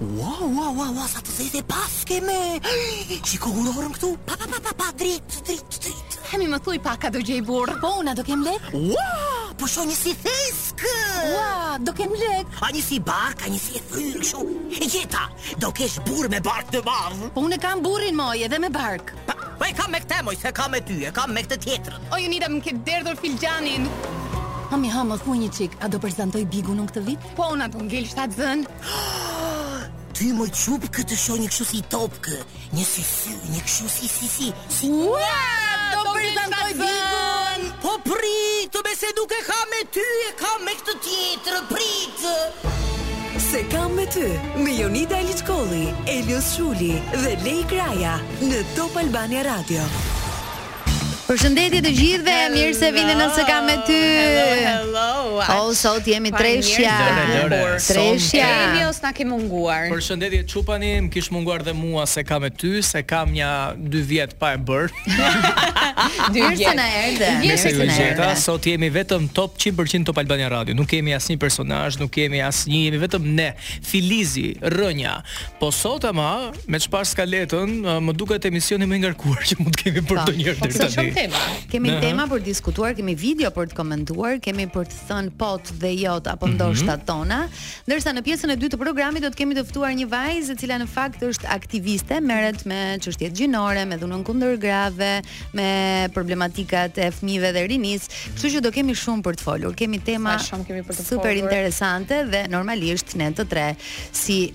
Ua, ua, ua, ua, sa të zezë e paske, me! Shiko kurorën këtu? Pa, pa, pa, pa, pa, dritë, dritë, dritë. Hë mi, më thuj pak, a do gjej burrë, po unë a do kem lek? Ua, po shoh një si theskë! Ua, do kem lek? A një si bark, a një si e fryrë, kshu. E gjeta, do kesh burrë me bark të madh. Po unë e kam burrin moj edhe me bark. Pa, po e kam me këtë moj, s'e kam me ty, e kam me këtë tjetrën. O Jonida më ke derdhur filxhanin. Hë mi, hë më thuaj një çik, a do prezantoj Bigun unë këtë vit? Po unë a do ngel shtatzënë. Ty moj çupkë të shoh një kështu si topkë, një si sy, një kështu si si si. Si ua, do prezantoj Bigun. Po prit, me, se nuk e kam me ty, e kam me këtë tjetër, prit. S'e kam me ty, me Jonida Aliçkolli, Elios Shuli dhe Lei Kraja në Top Albania Radio. Përshëndetje të gjithëve, mirë se vini në S'e kam me ty. Hello, hello. Oh, sot jemi treshja. Treshja. Elios, na ke munguar. Përshëndetje çupani, më kish munguar dhe mua S'e kam me ty, se kam nja dy vjet pa e bërë. Dy vjet. Mirë se na erdhe. Mirë se na erdhe. Sot jemi vetëm top 100% Top Albania Radio. Nuk kemi asnjë personazh, nuk kemi asnjë, jemi vetëm ne. Filizi, rrënja. Po sot ama Me çfarë skalete, më duket emisioni më i ngarkuar që mund të kemi bërë, po, ndonjëherë deri tani. Shumë tema. Kemi Aha. tema për diskutuar, kemi video për të komentuar, kemi për të thënë po-të dhe jo-të apo mhm. ndoshta mm -hmm. -t tona. Ndërsa në pjesën e dytë të programit do të kemi të ftuar një vajzë e cila në fakt është aktiviste, merret me çështjet gjinore, me dhunën kundër grave, me problematikat e fëmijëve dhe rinisë. Kështu që do kemi shumë për të folur. Kemi tema shumë kemi për të folur. Super interesante dhe normalisht ne të tre si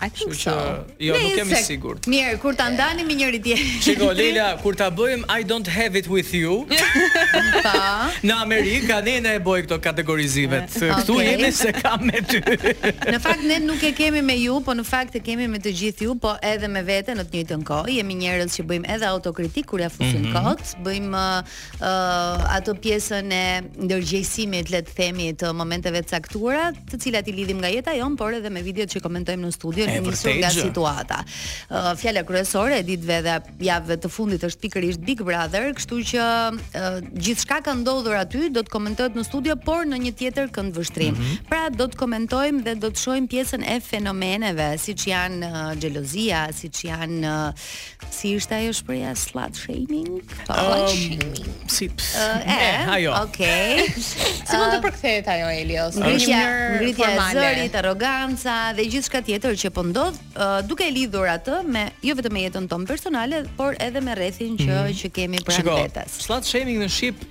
I think so. Jo, nuk jam i sigurt. Mirë, kur ta ndani me njëri-tjetrin. Shiko Lei, la, kur ta bëjmë I don't have it with you. Po. Në Amerikë ne, na i bëj këto kategorizimet. Ah, Këtu okay. jemi S'e kam me ty. në fakt ne nuk e kemi me ju, po në fakt e kemi me të gjithë ju, po edhe me veten në të njëjtën kohë. Jemi njerëz që bëjmë edhe autokritikë kur ia fusim mm -hmm. kot, bëjmë atë pjesën e ndërgjegjësimit, le të themi, të momenteve të caktuara, të cilat i lidhim nga jeta jonë, por edhe me videot që komentojmë në studio, nisur nga situata. Uh, fjala kryesore e ditëve dhe javëve të fundit është pikërisht Big Brother, kështu që uh, gjithçka ka ndodhur aty do të komentohet në studio, por në një tjetër këndvështrim. Mm -hmm. Pra do të komentojmë dhe do të shohim pjesën e fenomeneve, siç janë xhelozia, uh, siç janë uh, Si ishte ajo shprehja slut shaming? Po, um, shaming. Si ps. Uh, e, e, ajo. Okej. Okay. si mund të përkthehet ajo Elios? E ngritja, ngritja e zërit, arroganca dhe gjithçka tjetër që po ndodh, uh, duke e lidhur atë me jo vetëm me jetën tonë personale, por edhe me rrethin që mm. që kemi pranë vetes. Slut shaming në shqip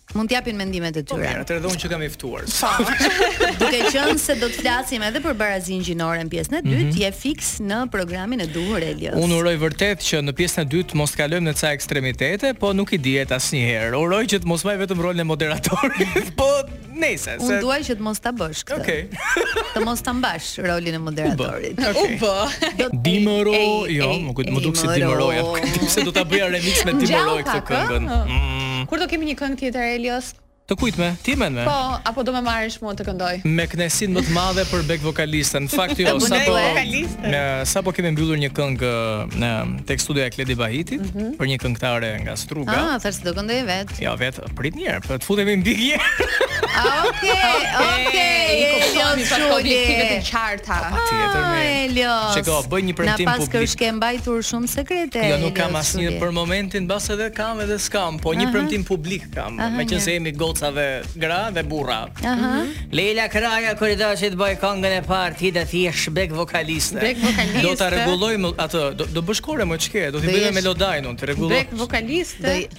mund të japin mendimet e tyre. Po, atëherë unë që jam i ftuar. Po. Duke qenë se do të flasim edhe për barazinë gjinore në pjesën e dytë, mm -hmm. je fiks në programin e duhur Elios. Unë uroj vërtet që në pjesën e dytë mos kalojmë në ca ekstremitete, po nuk i dihet asnjëherë. Uroj që të mos mbaj vetëm rolin e moderatorit, po Nëse se... Unë dua që të mos ta bësh këtë. Okej. Okay. të mos ta mbash. Është rolin e moderatorit. U bë. Dimëro, jo, më duket, më duket si Dimëroja. Pse do ta bëja remix me Dimëroj këtë këngën? Mm. Kur do kemi një këngë tjetër Elios? Të kujt me, ti mendon? Po, apo do më marrësh mua të këndoj? Me kënaqësinë më të madhe për back vokaliste. Në fakt jo, sapo, në, sapo kemi mbyllur një këngë në tek studioja e Kledi Bahitit, mm -hmm. për një këngëtare nga Struga. Ah, thashë se do këndoj vetë. Jo, vetë. Prit një herë, për po të futemi në dikje. Oke, oke, i kuptoni sa të objektive të qarta. Patjetër me. Elios. Shiko, bëj një premtim publik. Na paskësh, ke mbajtur shumë sekrete. Jo, nuk kam asnjë për momentin, mbase edhe kam edhe s'kam, po një premtim publik kam, meqenëse jemi goca dhe gra dhe burra. Mhm. Leila Kraja, kur do që të bëjë këngën e parë, ti do të jesh bek vokaliste. Bek vokaliste. Do ta rregullojmë atë, do bësh kore më qëke, do ta bëj me Melodyne, ta rregulloj. Bek vokaliste.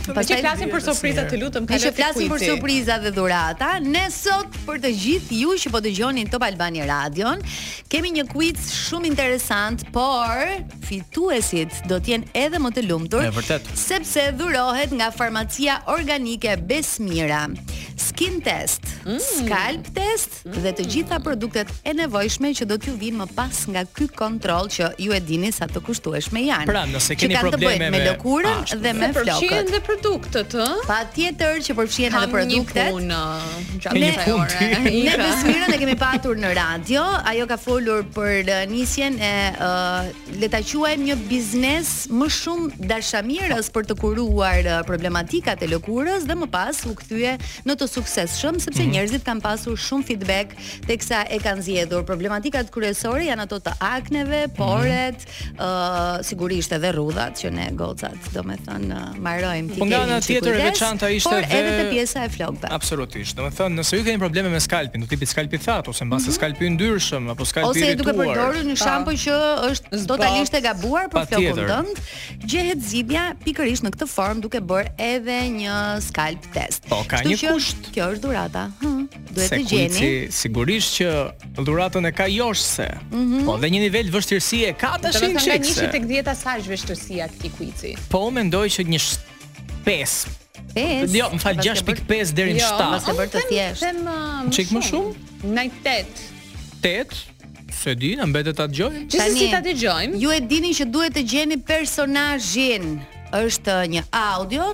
Meqë flasim për surpriza të lutem kaloj. Meqë flasim për surpriza dhe dhurata, ne sot për të gjithë ju që po dëgjoni Top Albania Radion, kemi një quiz shumë interesant, por fituesit do të jenë edhe më të lumtur. Është vërtet. Sepse dhurohet nga farmacia organike Besmira. Skin test, mm. scalp test dhe të gjitha produktet e nevojshme që do t'ju vijnë më pas nga ky kontroll që ju e dini sa të kushtueshme janë. Pra, nëse keni që kanë të bëjnë me lëkurën ashtu. dhe me flokët. Përfshihen dhe produktet, ë? Patjetër që përfshihen edhe produktet. Kam një punë me kësaj ore. Ne Besmirën e kemi patur në radio, ajo ka folur për nisjen e le ta quajmë një biznes më shumë dashamirës për të kuruar uh, problematikat e lëkurës dhe më pas u kthye në të suksesshëm sepse mm -hmm. njerëzit kanë pasur shumë feedback teksa e kanë zgjedhur. Problematikat kryesore janë ato të akneve, mhm. poret, mm -hmm. uh, sigurisht edhe rrudhat që ne gocat veçanti, domethënë uh, mbarojmë për to. Po nga ana tjetër e veçanta ishte por edhe te pjesa e flokëve. Absolutisht. Domethënë, nëse ju keni probleme me skalpin, tipit skalp i thatë ose mbase mhm. skalpi i yndyrshëm apo skalpi i irrituar. Ose duke përdorur një shampo që është totalisht e gabuar për flokun tënd, gjehet zgjidhja pikërisht në këtë formë duke bërë edhe një skalp test. Po ka një kusht. Kjo është dhurata. Hm. Duhet seç të gjeni. Se kuici sigurisht që dhuratën e ka joshëse. Mm -hmm. Po dhe një nivel vështirësi e ka tashi një çik. Një tek 10 sa është vështirësia e këtij kuici. Po mendoj që një 5. 5. Jo, më fal 6.5 deri në 7. Jo, mos e bëj të thjesht. Um, çik më shumë? Nja 8. 8. S'e di, na mbetet ta dëgjojmë. Gjithsesi ta dëgjojmë Ju e dini që duhet të gjeni personazhin është një audio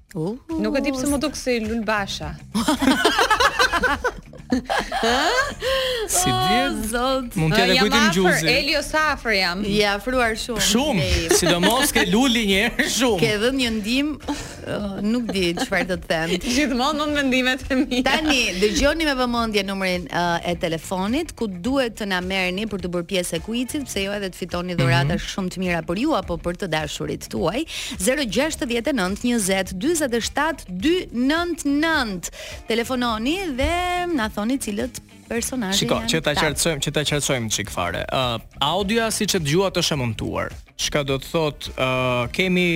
Uh, Nuk e di pse më duk si Lul Basha. Si dihet? Zot. Mund të jetë Jam kujtim afër, gjuzi. Eli ose afër jam. Je afruar shumë. Shumë, Lei. sidomos ke luli një herë shumë. Ke dhënë një ndihmë, uh, nuk di çfarë do të them. Gjithmonë mund mendimet e mia. Tani dëgjoni me vëmendje numrin uh, e telefonit ku duhet të na merrni për t'u bërë pjesë e kuicit, pse jo edhe të fitoni dhurata shumë të mira për ju apo për të dashurit tuaj. Zero gjashtëdhjetë e nëntë njëzet dyzet e shtatë dy nëntë nëntë. Telefononi dhe na thoni cilët personazhe Shiko, janë. Shiko, që ta qartësojmë, që ta qartësojmë çik fare. Ë, uh, audioja siç e dëgjuat është e montuar. Çka do të thotë, ë, uh, kemi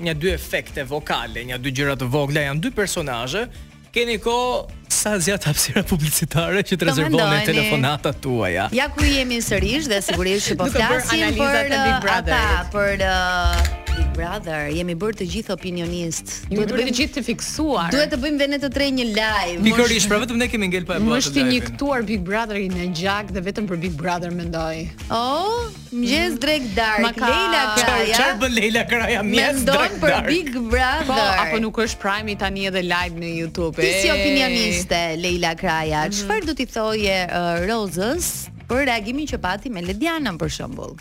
nja dy efekte vokale, nja dy gjëra të vogla, janë dy personazhe Keni kohë sa zgjat hapësira publicitare që të rezervoni telefonatat tuaja. Ja ku jemi sërish dhe sigurisht që po flasim për uh, ata, për uh, Big Brother. Jemi bërë të gjithë opinionistë. Jemi bërë të gjithë të fiksuar. Duhet të bëjmë vetë të tre një live. Pikërisht, pra vetëm ne kemi ngel pa e bërë. Është injektuar Big Brotheri në gjak dhe vetëm për Big Brother mendoj. Oh, Mëngjes Drek Dark. Ka... Lejla Kraja. Çfarë bën Lejla Kraja mëngjes Drek Dark? Mendon për Big Brother. Po, apo nuk është Prime tani edhe live në YouTube. Ti si opinioniste Lejla Kraja, mhm. çfarë do t'i thoje uh, Rozës për reagimin që pati me Ledionën për shembull?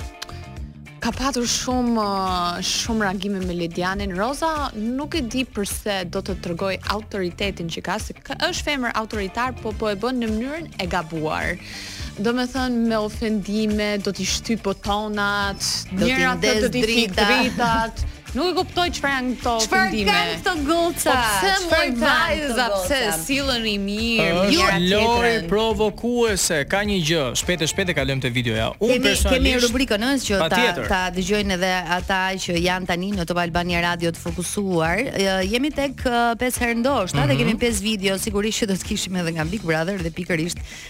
Ka patur shumë uh, shumë reagime me Ledionën. Roza nuk e di përse do të tregojë autoritetin që ka, se është femër autoritare, po po e bën në mënyrën e gabuar. Domethënë me ofendime do t'i shtyp butonat, do t'i ndez do t'i fik dritat. Nuk e kuptoj çfarë janë këto ofendime. Çfarë kanë këto goca? Po pse moj vajza pse silleni mirë? Ju Lori provokuese, ka një gjë, shpejt e shpejt e kalojmë te videoja. Unë personalisht kemi rubrikën që ta ta dëgjojnë edhe ata që janë tani në Top Albania Radio të fokusuar. Jemi tek 5 herë ndoshta dhe mhm. kemi 5 video, sigurisht që do të kishim edhe nga Big Brother dhe pikërisht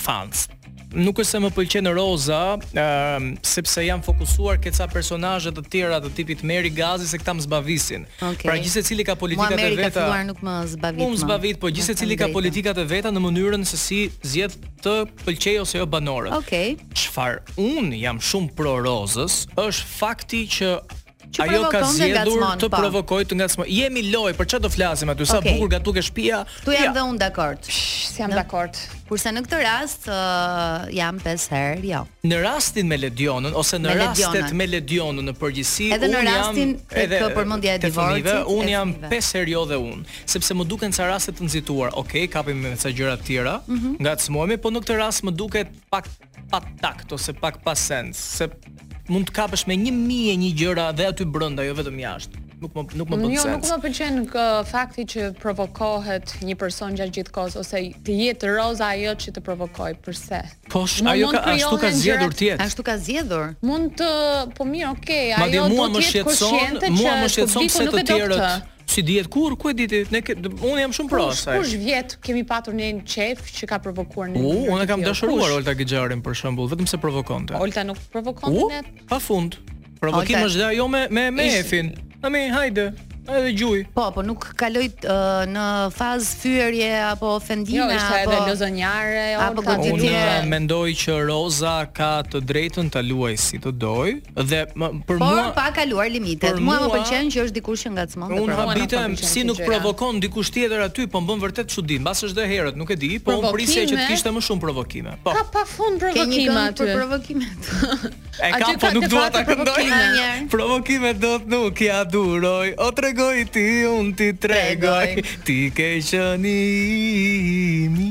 fans. Nuk është se më pëlqen Roza, uh, sepse jam fokusuar ke ca personazhe të tjera të tipit Meri, Gazi se këta më zbavisin. Okay. Pra gjithsecili ka politikat e veta. Mua nuk më zbavit. Nuk më zbavit, po gjithsecili ka politikat e veta në mënyrën se si zgjedh të pëlqejë ose jo banorët. Okej. Okay. Çfarë unë jam shumë pro Rozës, është fakti që Që Ajo ka provokon dhe zgjedhur ngacmon, të po. provokojë të ngacmojë. Jemi në lojë, për çfarë do flasim aty? Sa Okej. bukur gatuke shtëpia. Këtu jam Ja. dhe unë dakord. S'jam Në- dakord. Kurse në këtë rast ë, jam pesë herë, jo. Në rastin me Ledionën ose në Me rastet Ledionën. me Ledionën në përgjithësi, Edhe në unë jam rastin tek edhe përmendja e te fëmijëve, divorcit, unë e jam fëmijëve. pesë herë jo dhe unë, sepse më duken ca raste të nxituara. Okej, kapemi me ca gjëra të tjera, Mhm. ngacmohemi, po në këtë rast më duket pak pa takt ose pak pa sens, se mund të kapesh me një mijë e një gjëra dhe aty brenda, jo vetëm jashtë. Nuk më nuk më bën jo, sens. Jo, nuk më pëlqen fakti që provokohet një person gjatë gjithë kohës ose të jetë Roza ajo që të provokojë, përse? Po, ajo ka ashtu ka zgjedhur të jetë. Ashtu ka zgjedhur. Mund të, po mirë, okay, ajo do të jetë koshiente që mua më shqetëson pse të tjerët S'i dihet kur, ku e di ti? Ne unë jam shumë pro asaj. Kush vjet kemi patur ne një çef që ka provokuar ne. Uh, unë kam dashuruar Olta Gixharin për shembull, vetëm se provokonte. Olta nuk provokonte. Uh, ne... pa fund. Provokim është dhe ajo me me me Ish... Efin. Ami, hajde. Edhe gjuj. Po, po nuk kaloj uh, në fazë fyerje apo ofendime jo, ishte apo edhe lozonjare apo goditje. Unë mendoj që Roza ka të drejtën ta luajë si të dojë. Dhe më, për Por, mua Por pa kaluar limitet. Mua më pëlqen që është dikush që ngacmon dhe provokon. Unë habitem si nuk provokon dikush tjetër aty, po më bën vërtet çudi. Mbase është dhe herët, nuk e di, po unë prisja që të kishte më shumë provokime. Po. Ka pa fund provokime aty. Për provokime. E ka po nuk dua ta këndoj. Provokimet dot nuk ja duroj. O tregoj ti, unë t'i tregoj. Ti ke qenë i mi.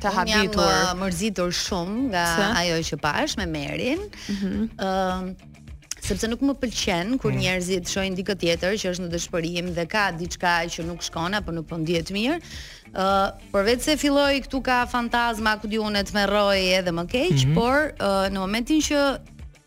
të Unë jam habitur. uh, mërzitur shumë nga Pse? ajo që pashë me Merin. Ëm sepse nuk më pëlqen kur njerëzit shohin dikë tjetër që është në dëshpërim dhe ka diçka që nuk shkon apo nuk po ndihet mirë. Ë përveç se filloi këtu ka fantazma, ku di unë, e tmerroi edhe më keq, por ë, në momentin që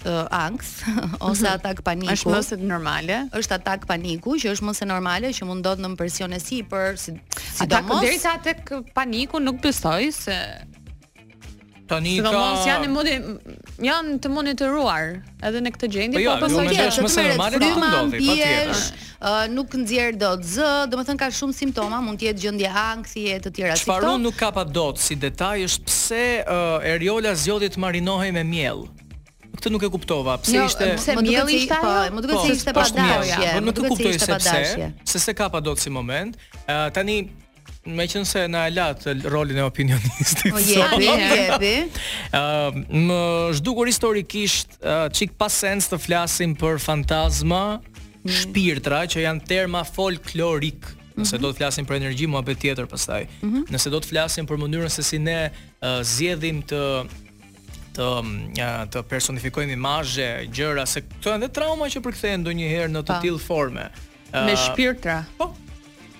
të ankth ose mhm. atak paniku. Është më se normale. Është atak paniku që është më se normale që mund të ndodhë nën presion e sipër, si sidomos. Atak derisa tek paniku nuk besoj se tani ka Sidomos janë mundi janë të monitoruar edhe në këtë gjendje, po, jo, po besoj që është më se normale të ndodhë, patjetër. Uh, nuk nxjerr dot zë, domethënë ka shumë simptoma, mund të jetë gjendje ankthi e të tjera si këto. Çfarë nuk kapa dot si detaj është pse uh, Eriola zgjodhi të marinohej me miell. Këtë nuk e kuptova, pse jo, ishte pse më duket se ishte po, ajo, më duket se po, ishte pa dashje, po, më duket se ishte pa dashje. Se s'e kapa dot si moment. Uh, tani meqënëse na e latë rolin e opinionistit. O jepi, so, jepi. Uh, m'është dukur historikisht, uh, çik pa sens të flasim për fantazma, mm. shpirtra, që janë terma folklorikë. Nëse mhm. do të flasim për energji, muhabet tjetër pastaj. Mm -hmm. Nëse do të flasim për mënyrën se si ne uh, zgjedhim të të të personifikojmë imazhe, gjëra se këto janë dhe trauma që përkthehen ndonjëherë në të po. tillë forme. Me shpirtra. Po,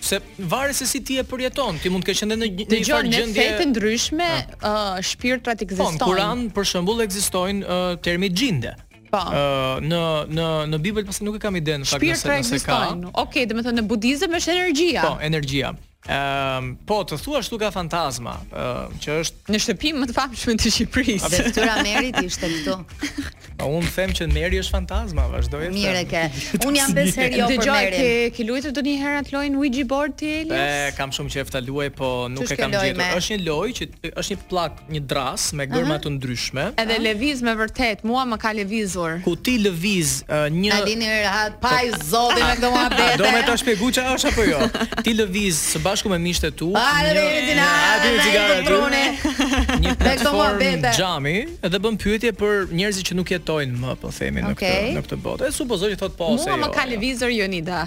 se varet se si ti e përjeton, ti mund të kesh ende në një farë gjendje. Dëgjo, në fe të ndryshme, ë uh, shpirtrat ekzistojnë. Po, në Kur'an për shembull ekzistojnë uh, termi xhinde. Po. Uh, në në në Bibël pastaj nuk e kam idenë fakt nëse nëse ka. Shpirtrat ekzistojnë. Okej, okay, domethënë në budizëm është energjia. Po, energjia. Ehm, po, të thuash këtu ka fantazma, uh, që është në shtëpinë më të famshme të Shqipërisë. Dhe këtyra Meri ishte këtu. Po un them që Meri është fantazma, vazhdo. Mirë ke. Un jam pesë herë jo për Merin. Dëgjoj, ke ke luajtur ndonjëherë atë lojën Ouija board ti Liam? E kam shumë qejf ta luaj, po nuk e kam gjetur. Është një lojë që është një pllakë një dras me gërma të ndryshme. Edhe lëviz me vërtet, mua më ka lëvizur. Ku ti lëviz uh, një Na lini rahat pash zotin me këto muhabete. Do ma ta shpjegoj çfarë është apo jo. Ti lëviz së bashku me miqtë e tu. Pa edhe Edina, aty cigare aty. Një platformë xhami dhe bën pyetje për njerëzit që nuk jetojnë më, po themi në këtë në këtë botë. E supozon që thot po ose jo. Mua më ka lëvizur Jonida.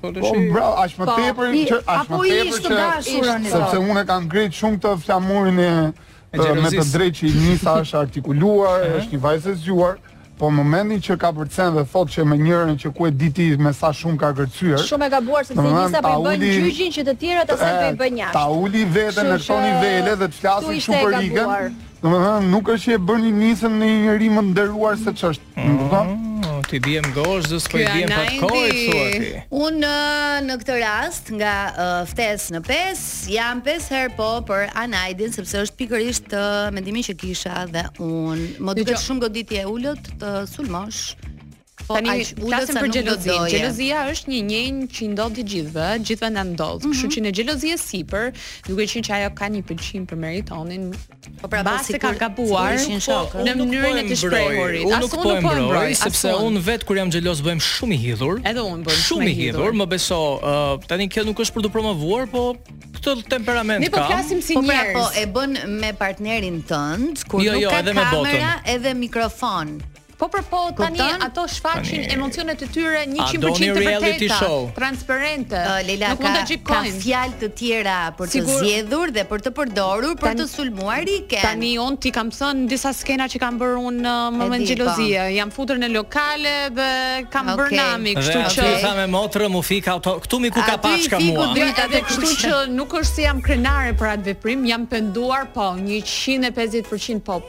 Po, po, pra, aq më po, tepër që aq më tepër që dashurën. Sepse unë kam ngrit shpesh flamurin e me të drejtë që Nisa është e artikuluar, është një vajzë e zgjuar. Po në momentin që kapërcen dhe thotë që me njërën që ku e di ti me sa shumë ka kërcyer. Shumë e gabuar sepse Nisa po i bën gjyqin që të tjerët asaj po i bën jashtë. Ta ulë veten në këto nivele dhe të flasin shumë për Domethënë nuk është që e bëni Nisën në një njeri më të nderuar se ç'është. Mm, ti bie më dorë, zë s'po i bie më pat kohë, thua ti. Unë uh, në këtë rast nga uh, pesë në 5, jam 5 herë po për Anaidin sepse është pikërisht uh, mendimi që kisha dhe unë. Më duket shumë goditje e ulët të sulmosh. Po tani flasim për xhelozi. Xhelozia është një ndjenjë që i ndodh të gjithëve, të gjithëve na ndodh. Mm -hmm. Kështu mhm. që në xhelozi e sipër, duke qenë që ajo ka një pëlqim për Meritonin, Po pra, pasi po ka gabuar në mënyrën e të shprehurit. Unë nuk po e mbroj, sepse unë vet kur jam xheloz bëhem shumë i hidhur. Edhe unë bëhem shumë i hidhur, më beso. Tani kjo nuk është për t'u promovuar, po këtë temperament kam. Ne po flasim si njerëz. Po pra, po e bën me partnerin tënd kur jo, nuk jo, ka kamera, edhe mikrofon. Po për po tani Kupton? ato shfaqin Tani- emocionet e tyre 100% doni të reality vërteta, show? transparente. Ë, Uh, Leila nuk mund ta ka, ka gjykojmë. fjalë të tjera për të Sigur. zgjedhur dhe për të përdorur për Tani- të sulmuar Riken. Tani unë t'i kam thënë disa skena që kam bërë unë në moment di, po. xhelozie. Jam futur në lokale dhe kam Okej. bërë namin, Dhe kështu aty që i tha me motrën, m'u fik auto, këtu m'i ka Aty i paska fikur mua. dy- Jo, Drita edhe të kështu kuqe. që nuk është se jam krenare për atë veprim, jam penduar po 150% po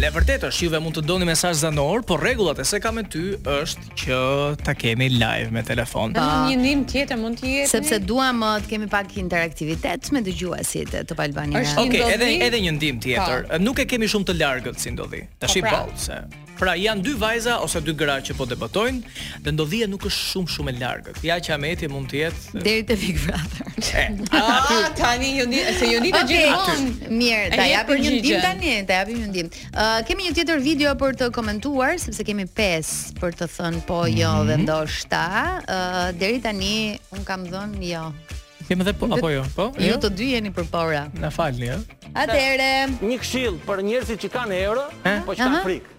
E vërtetë është, juve mund të çoni mesazh zanor, por rregullat e S'e ka me ty është që ta kemi live me telefon. Një ndihmë tjetër mund të jetë. Sepse duam uh, të kemi pak interaktivitet me dëgjuesit e Top Albania. Okej, okay, ndodhi... edhe edhe një ndihmë tjetër. Pa. Po. Nuk e kemi shumë të largët si ndodhi. Tashi po, pra. se. Pra janë dy vajza ose dy gra që po debatojnë, dhe ndodhia nuk është shumë shumë e Ja qameti mund të jetë deri te Big Brother. Ah, tani ju di, se ju di të gjithmonë. Mirë, ta japim një ndihmë tani, ta japim një ndihmë. Ë kemi një tjetër video për të komentuar sepse kemi 5 për të thënë po jo mhm. dhe ndoshta. Ë deri tani unë kam dhënë jo. Kemi dhe po apo jo? Po. Ju jo? të dy jeni për po-ra. Na falni, ë. Atëherë. Një këshillë për njerëzit që kanë euro, po që kanë frikë.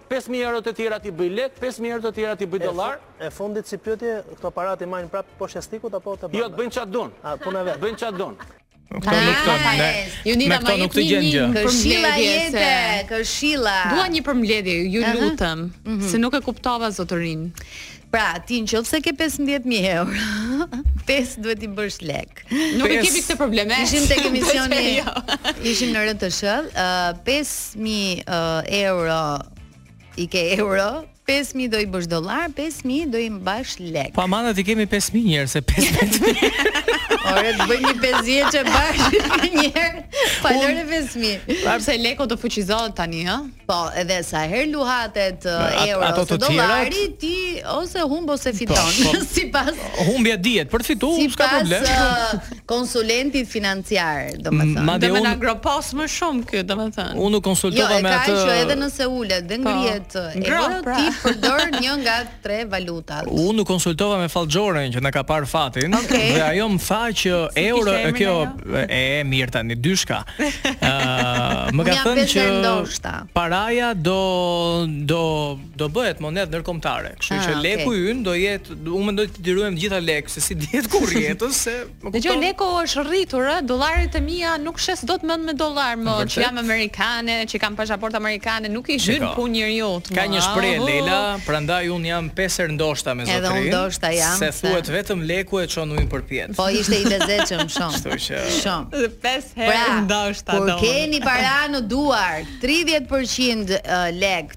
Pesë mijë euro të tjera t'i bëjë lekë, pesë mijë euro të tjera t'i bëjë dollarë. E fundit si pyetje, këto para t'i marrin prapë poshtë jastikut apo të bëjnë? Jo, të bëjnë ça të duan. A puna e vet. Bëjnë ça të duan. Këto nuk të ne. Ju nina më nuk të gjen gjë. Këshilla jote, këshilla. Dua një përmbledhje, ju lutem, mhm. se nuk e kuptova zotërinë. Pra, ti në qoftë se ke 15.000 euro, 5 duhet t'i bësh lekë. Nuk e kemi këtë problem, e? Ishim te emisioni, jo. ishim në rënd të shëll, uh, 5.000 uh, euro i ke euro, 5.000 do i bësh dollarë, 5.000 do i mbash lekë. Po aman t'i kemi 5.000 njëherë, se 5.000. Ore, të bëjmë një 5.000 që bashkë njëherë, pa lëre 5.000. Pra, se leku do fuqizohet tani, ha? Po, edhe sa herë luhatet euro apo dollari ti ose humb ose po, fiton. Po, po, sipas humbja dihet për të fituar, si s'ka problem. Sipas uh, konsulentit financiar, domethënë. Mm, do na gropos më shumë ky, domethënë. Unë u konsultova jo, me atë. Jo, e ka që edhe nëse ulet dhe po. ngrihet euro, pra. ti përdor një nga tre valutat. Unë u konsultova me fallxhoren që na ka parë fatin okay. dhe ajo më tha që si euro e kjo e e mirë tani dyshka. Ë uh, më ka thënë që ndoshta. paraja do do do bëhet monedhë ndërkombëtare. Kështu ah, që okay. leku ynë do jetë unë mendoj të gdhihemi të gjitha lekë se s'i dihet kurrë jetës se Dëgjo leku është rritur ë, dollarët e mia nuk shes dot mend me dollar më, që jam amerikane, që kam pasaportë amerikane, nuk i hyn në punë njeriut më. Ka një shprehje Leila, prandaj unë jam pesë herë ndoshta me zotërinë. Edhe unë ndoshta jam. Se thuhet vetëm leku e çon ujin përpjetë. Po ishte i lezetshëm shumë. Kështu që shumë. Dhe pesë herë pra, ndoshta. Pra, kur keni para në duar 30% lekë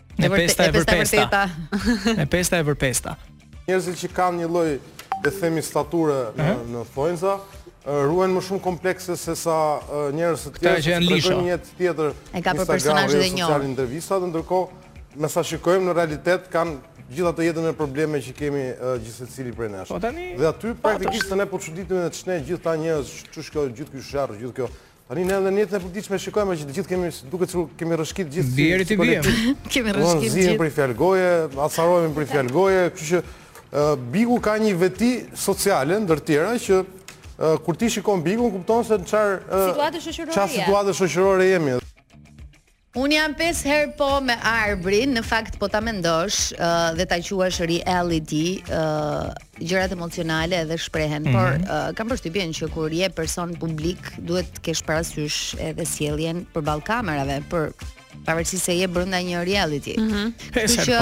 E pesta e vërteta. E pesta e vërteta. Njerëzit që kanë një lloj të themi stature në thonjëza, ruajnë më shumë komplekse se sa njerëz të tjerë që janë lishë një jetë tjetër. E ka për personazhe të njohur. Në intervista dhe ndërkohë, me sa shikojmë në realitet kanë gjithë atë jetën me probleme që kemi gjithsecili prej nesh. Po dhe aty praktikisht ne po çuditemi edhe ç'ne gjithë këta njerëz që ç'kjo, gjithë kjo sherr, gjithë kjo. Tani ne edhe në jetën e përditshme e shikojmë që të gjithë kemi duket sikur kemi rrëshqit të gjithë. Bjeri t'i biem. Kemi rrëshqit të gjithë. Zihemi për një fjalë goje, acarohemi për një fjalë goje, kështu që Bigu ka një veti sociale ndër të tjera që kur ti shikon Bigun kupton se në çfarë situate shoqërore jemi. Unë jam pesë herë po me Arbrin, në fakt po ta mendosh uh, dhe ta quash reality, uh, gjërat emocionale edhe shprehen, mm -hmm. por uh, kam përshtypjen që kur je person publik duhet të kesh parasysh edhe sjelljen përballë kamerave, për pavarësisht se je brenda një reality. Mm -hmm. Kështu që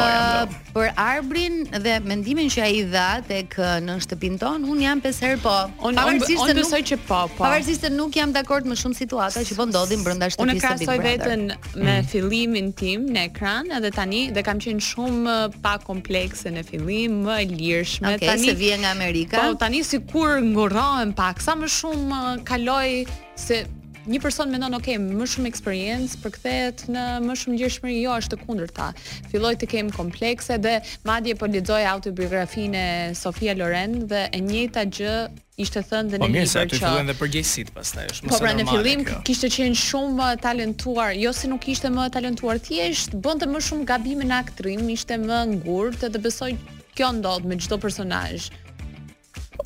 për Arbrin dhe mendimin që ai dha tek në shtëpinë tonë, un jam pesë herë po. Unë pavarësisht se besoj që po, po. Pavarësisht se nuk jam dakord me shumë situata që po ndodhin brenda shtëpisë së Big Brother. Unë krahasoj veten me mm. fillimin tim në ekran edhe tani dhe kam qenë shumë pa komplekse në fillim, më e lirshme okay, tani. se vjen nga Amerika. Po tani sikur ngurrohem pak, sa më shumë kaloj se një person mendon ok, më shumë eksperiencë përkthehet në më shumë gjerësi, jo është e kundërta. Filloj të kem komplekse dhe madje po lexoj autobiografinë e Sofia Loren dhe e njëjta gjë ishte thënë dhe në po, libër që. Po mirë, aty fillojnë dhe përgjegjësitë pastaj është më po, pra, normale. Po pra në fillim kjo. kishte qenë shumë talentuar, jo se nuk ishte më talentuar, thjesht bënte më shumë gabime në aktrim, ishte më e ngurtë dhe besoj kjo ndodh me çdo personazh.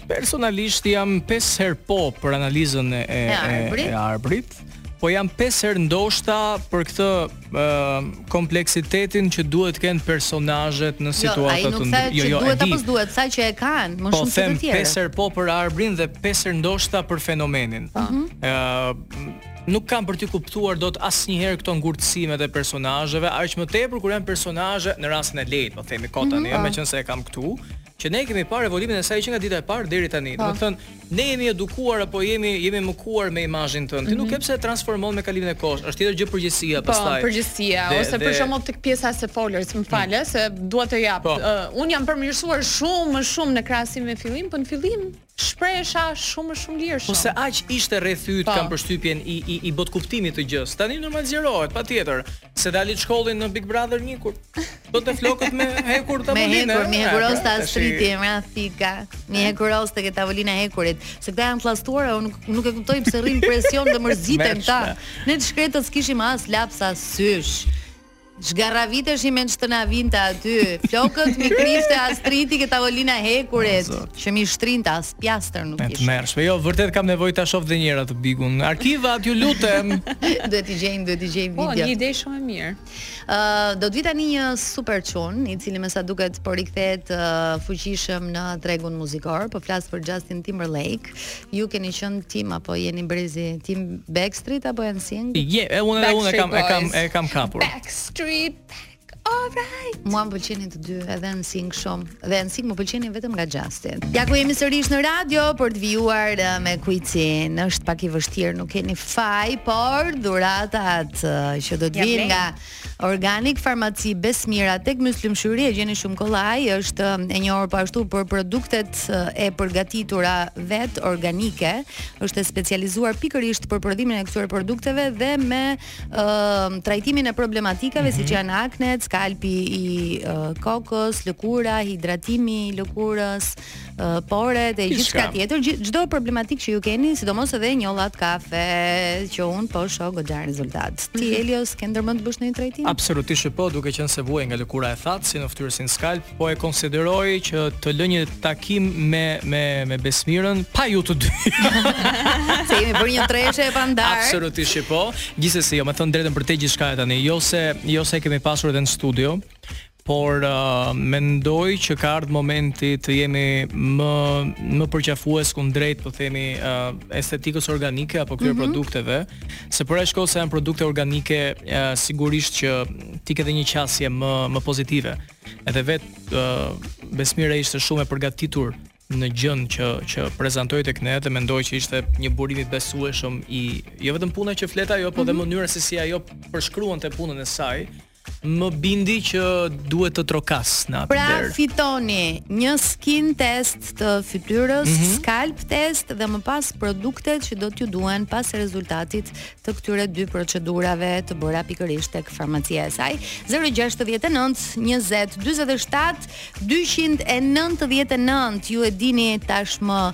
Personalisht jam 5 herë po për analizën e e, e, e Arbrit, po jam 5 herë ndoshta për këtë e, kompleksitetin që duhet të kenë personazhet në jo, situata jo, të ndryshme. Jo, jo, duhet apo s'duhet, thotë që e kanë, më po, shumë se të tjerë. Po them 5 herë po për Arbrin dhe 5 herë ndoshta për fenomenin. Ëh. Mhm. Uh -huh nuk kam për t'i kuptuar dot asnjëherë këto ngurtësimet e personazheve, aq më tepër kur janë personazhe në rastin e Lei, po themi Kota mm -hmm. ni, meqense e kam këtu, Që ne e kemi parë evoluimin e saj që nga dita e parë deri tani. Po. Domethënë, ne jemi edukuar apo jemi jemi mëkuar me imazhin tënd. Ti nuk mhm. ke pse e transformon me kalimin e kohës. Është tjetër gjë përgjegjësia po, pastaj. Po, përgjegjësia ose për shembull tek pjesa e së folurës, më fal, mm. se dua të jap. Po. Uh, un jam përmirësuar shumë më shumë në krahasim me fillim, po në fillim Shprehesha shumë më shumë lirshëm. Po se aq ishte rrethi yt kam përshtypjen i i i botëkuptimit të gjës. Tani normal zgjerohet patjetër. Seldi, a e kujton në Big Brother 1 kur drejtoje flokët me hekur te tavolinë. Me hekur, me hekur po të shtrinte Astriti me rafika. Me hekuros tek tavolina e hekurit. Se këta janë llastuar, unë nuk, nuk e kuptoj pse bien në depresion dhe mërziten këta. Ne të shkretët s'kishim as lapsa sysh. Zhgarraviteshim me ç'të na vinte aty, flokët m'i krihte Astriti ke tavolina e hekurit, që m'i shtrinte as piastër nuk kishte. E tmerrshme. Jo, vërtet kam nevojë ta shoh dhe një herë atë Bigun. Arkivat, ju lutem. duhet t'i gjejmë, duhet t'i gjejmë video. Po, një ide shumë e mirë. Ë, uh, do të vijë tani një super çun, i cili me sa duket po rikthehet uh, fuqishëm në tregun muzikor. Po flas për Justin Timberlake. Ju keni qenë team apo jeni brezi team Backstreet apo NSYNC? Je, e unë e unë e kam e kam e kam kapur. Backstreet back. All right. Mua më pëlqenin të dy, edhe NSYNC shumë. Dhe NSYNC më pëlqenin vetëm nga Justin. Ja ku jemi sërish në radio për të vijuar eh, me kuicin. Është pak i vështirë, nuk keni faj, por dhuratat eh, që do të vijnë nga Organic Farmaci Besmira tek Myslym Shyri e gjeni shumë kollaj, është e njohur po ashtu për produktet e përgatitura vetë organike, është e specializuar pikërisht për prodhimin e këtyre produkteve dhe me uh, trajtimin e problematikave mm -hmm. siç mhm. janë aknet, skalpi i uh, kokës, lëkura, hidratimi i lëkurës, uh, por edhe gjithçka tjetër, çdo problematikë që ju keni, sidomos edhe njollat kafe që unë po shoh goxha rezultat. Ti mhm. Elios ke ndërmend të bësh ndonjë trajtim? Absolutisht po, duke qenë se vuaj nga lëkura e thatë si në fytyrë si në skalp, po e konsideroj që të lë një takim me me me Besmirën pa ju të dy. se jemi bërë një treshe e pandarë. Absolutisht po. Gjithsesi, jo, me thënë të drejtën për te gjithçka tani, jo se jo se kemi pasur edhe në studio, por uh, mendoj që ka ardhur momenti të jemi më më përqafues kundrejt po themi uh, estetikës organike apo këtyre mm -hmm. produkteve, se për shkak se janë produkte organike uh, sigurisht që ti ke dhe një qasje më më pozitive. Edhe vetë uh, Besmira ishte shumë e përgatitur në gjënë që që prezantoi tek ne dhe mendoj që ishte një burim i besueshëm i jo vetëm puna që flet ajo, po mm -hmm. dhe mhm. mënyra se si ajo përshkruante punën e saj. Më bindi që duhet të trokas në atë pra, derë. Pra fitoni një skin test të fytyrës, mm -hmm. scalp test dhe më pas produktet që do t'ju duhen pas rezultatit të këtyre dy procedurave të bëra pikërisht tek farmacia e saj. 069 20 47 299 ju e dini tashmë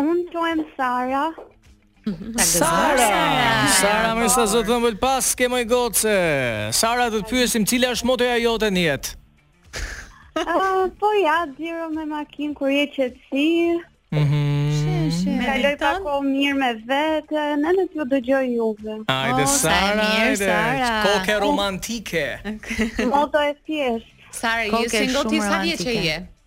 Unë quhem Sara. Sara. Sara, sa zë të ëmbël paske moj gocë. Sara, do të pyesim cila është motoja jote në jetë? Ah, po ja, xhiro me makinë kur je qetësi. Mhm. Mm Kaloj pak kohë mirë me veten, në në të dëgjoj juve. Ajde, oh, Sara, ajde, qenke romantike. Moto e thjeshtë. Sara, je single ti sa vjeçe je?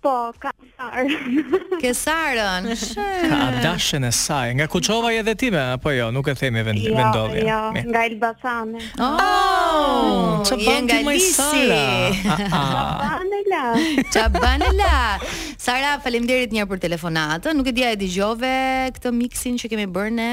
Po, ka sarë. Ke Sarën. Ka dashën e saj. Nga Kuçova je dhe ti me, apo jo, nuk e themi vend, jo, vendodhje. Jo, jo, nga Elbasane. Oh, oh ça bën ti moj Sara? Çabanela. Çabanela. Sara, faleminderit një për telefonatën. Nuk e di a e dëgjove këtë mixin që kemi bërë ne.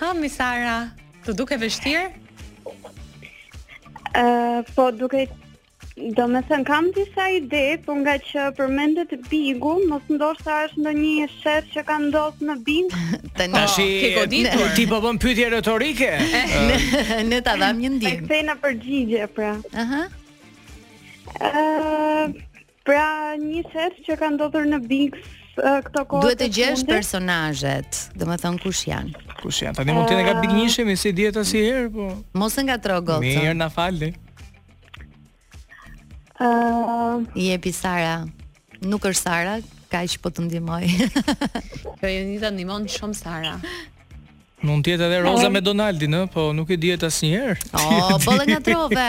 Hë mi Sara, t'u duk e vështirë? Uh, po duke Do me thënë, kam disa ide, po ngaqë përmendet bigu, mos ndoshta është ndonjë sherr që ka ndodhur në Big. Tani shi, ti po bën pytje retorike? Ne ta dhamë një ndihmë. E kthe në përgjigje, pra. Aha. Uh, Pra, një sherr që ka ndodhur në Big këto kohë. Duhet të gjesh personazhet, domethënë kush janë. Kush janë? Tani mund të jenë nga Big Njëshi, më s'i dihet asnjëherë, po. Mos e ngatërro gocën. Mirë, na falni. Ëh, uh... jepi Sara. Nuk është Sara, kaq po të ndihmoj. Kjo Jonida ndihmon shumë Sara. Mund të jetë edhe Roza me Donaldin, ë, po nuk i dihet asnjëherë. Oh, po boll e ngatërrove.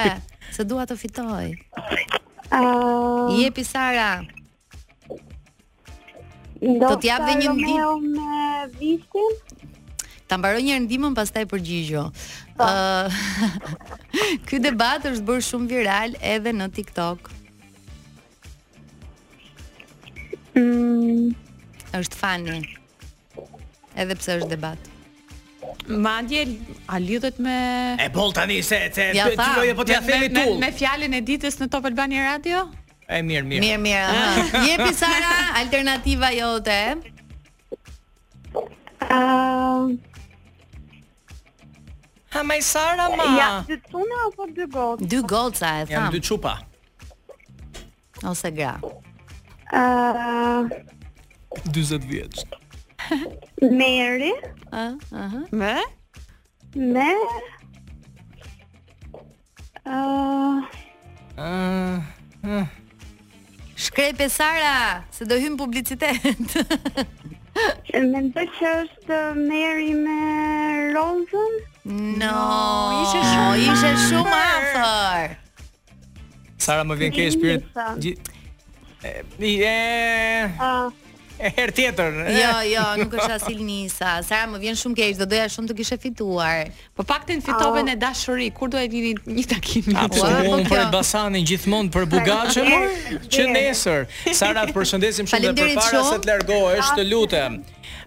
Se dua të fitoj. Uh, Jepi Sara. Do të të jap dhe një ndihmë me Vistin. Ta mbaroj një herë ndihmën pastaj përgjigju. Po. Ëh. Ky debat është bërë shumë viral edhe në TikTok. Mm. Është fani. Edhe pse është debat. Madje ai lidhet me E boll tani se se ja ty do të po t'ia themi tu. Me, me, me fjalën e ditës në Top Albania Radio? E mirë, mirë. Mirë, mirë. Ah. Jepi Sara alternativa jote. Uh, hë mi Sara ma. Ja, dy çuna apo dy goca? Dy goca e thamë. Janë dy çupa. Ose gra. Ëh. 40 vjeç. Meri. Ëh, ëh. Me? Me. Ëh. Ëh. Ëh. Shkrepe Sara, se do hyjmë publicitet. Mendoj që është Meri me Rozën. No, ishe shumë, ishe shumë afër. Sara më vjen keq shpirt. Ni e. Ah. E herë tjetër. Jo, jo, nuk është as Ilnisa. Sara më vjen shumë keq, do doja shumë të kishe fituar. Po paktën fitove ah. në dashuri, kur do e lini një takim me po, ty? Po për Elbasanin gjithmonë për bugaçe, që nesër. Sara, të përshëndesim shumë dhe përpara se të largohesh, të lutem.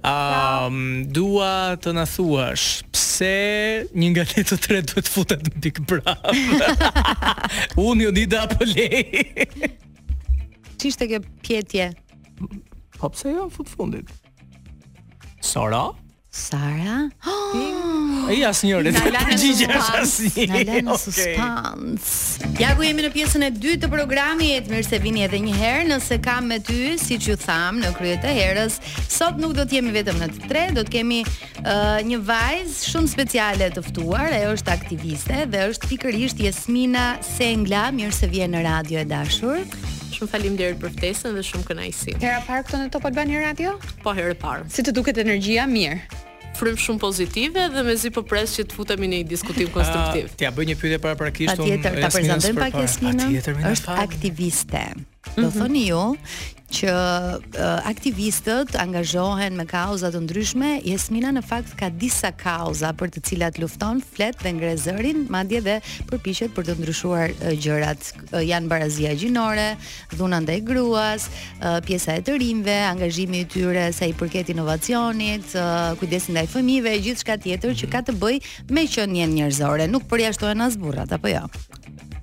Um, dua të na thuash pse një nga ne të tre duhet të futet në Big Brother. Unë, Jonida apo Lei. Ç'ishte kjo pyetje. Po pse jo fund fundit? Sara? Sara? Oh! Ej, asnjëri. Na lanë në suspans. Na lanë në suspans. Ja ku jemi në pjesën e dytë të programit. Mirë se vini edhe një herë. në S'e kam me ty, siç ju tham në krye të herës, sot nuk do të jemi vetëm ne të tre, do të kemi uh, një vajzë shumë speciale të ftuar. Ajo është aktiviste dhe është pikërisht Jesmina Sengla. Mirë se vjen në radio e dashur. Shumë faleminderit për ftesën dhe shumë kënaqësi. Hera parë këtu në Top Albania Radio? Po, herë parë. Si të duket energjia? Mirë. frymë shumë pozitive dhe mezi po pres që të futemi në një diskutim ah, konstruktiv. Uh, T'ja bëj një pyetje paraprakisht unë. Patjetër, ta prezantojmë pak Jesminën. Është aktiviste. Do mhm. thoni ju që uh, aktivistët angazhohen me kauza të ndryshme, Jesmina në fakt ka disa kauza për të cilat lufton, flet dhe ngre zërin, madje dhe përpiqet për të ndryshuar uh, gjërat janë barazia gjinore, dhuna ndaj gruas, pjesa e të rinjve, angazhimi i tyre sa i përket inovacionit, kujdesi ndaj fëmijëve e gjithçka tjetër që ka të bëjë me qenien njerëzore, nuk përjashtohen as burrat apo jo.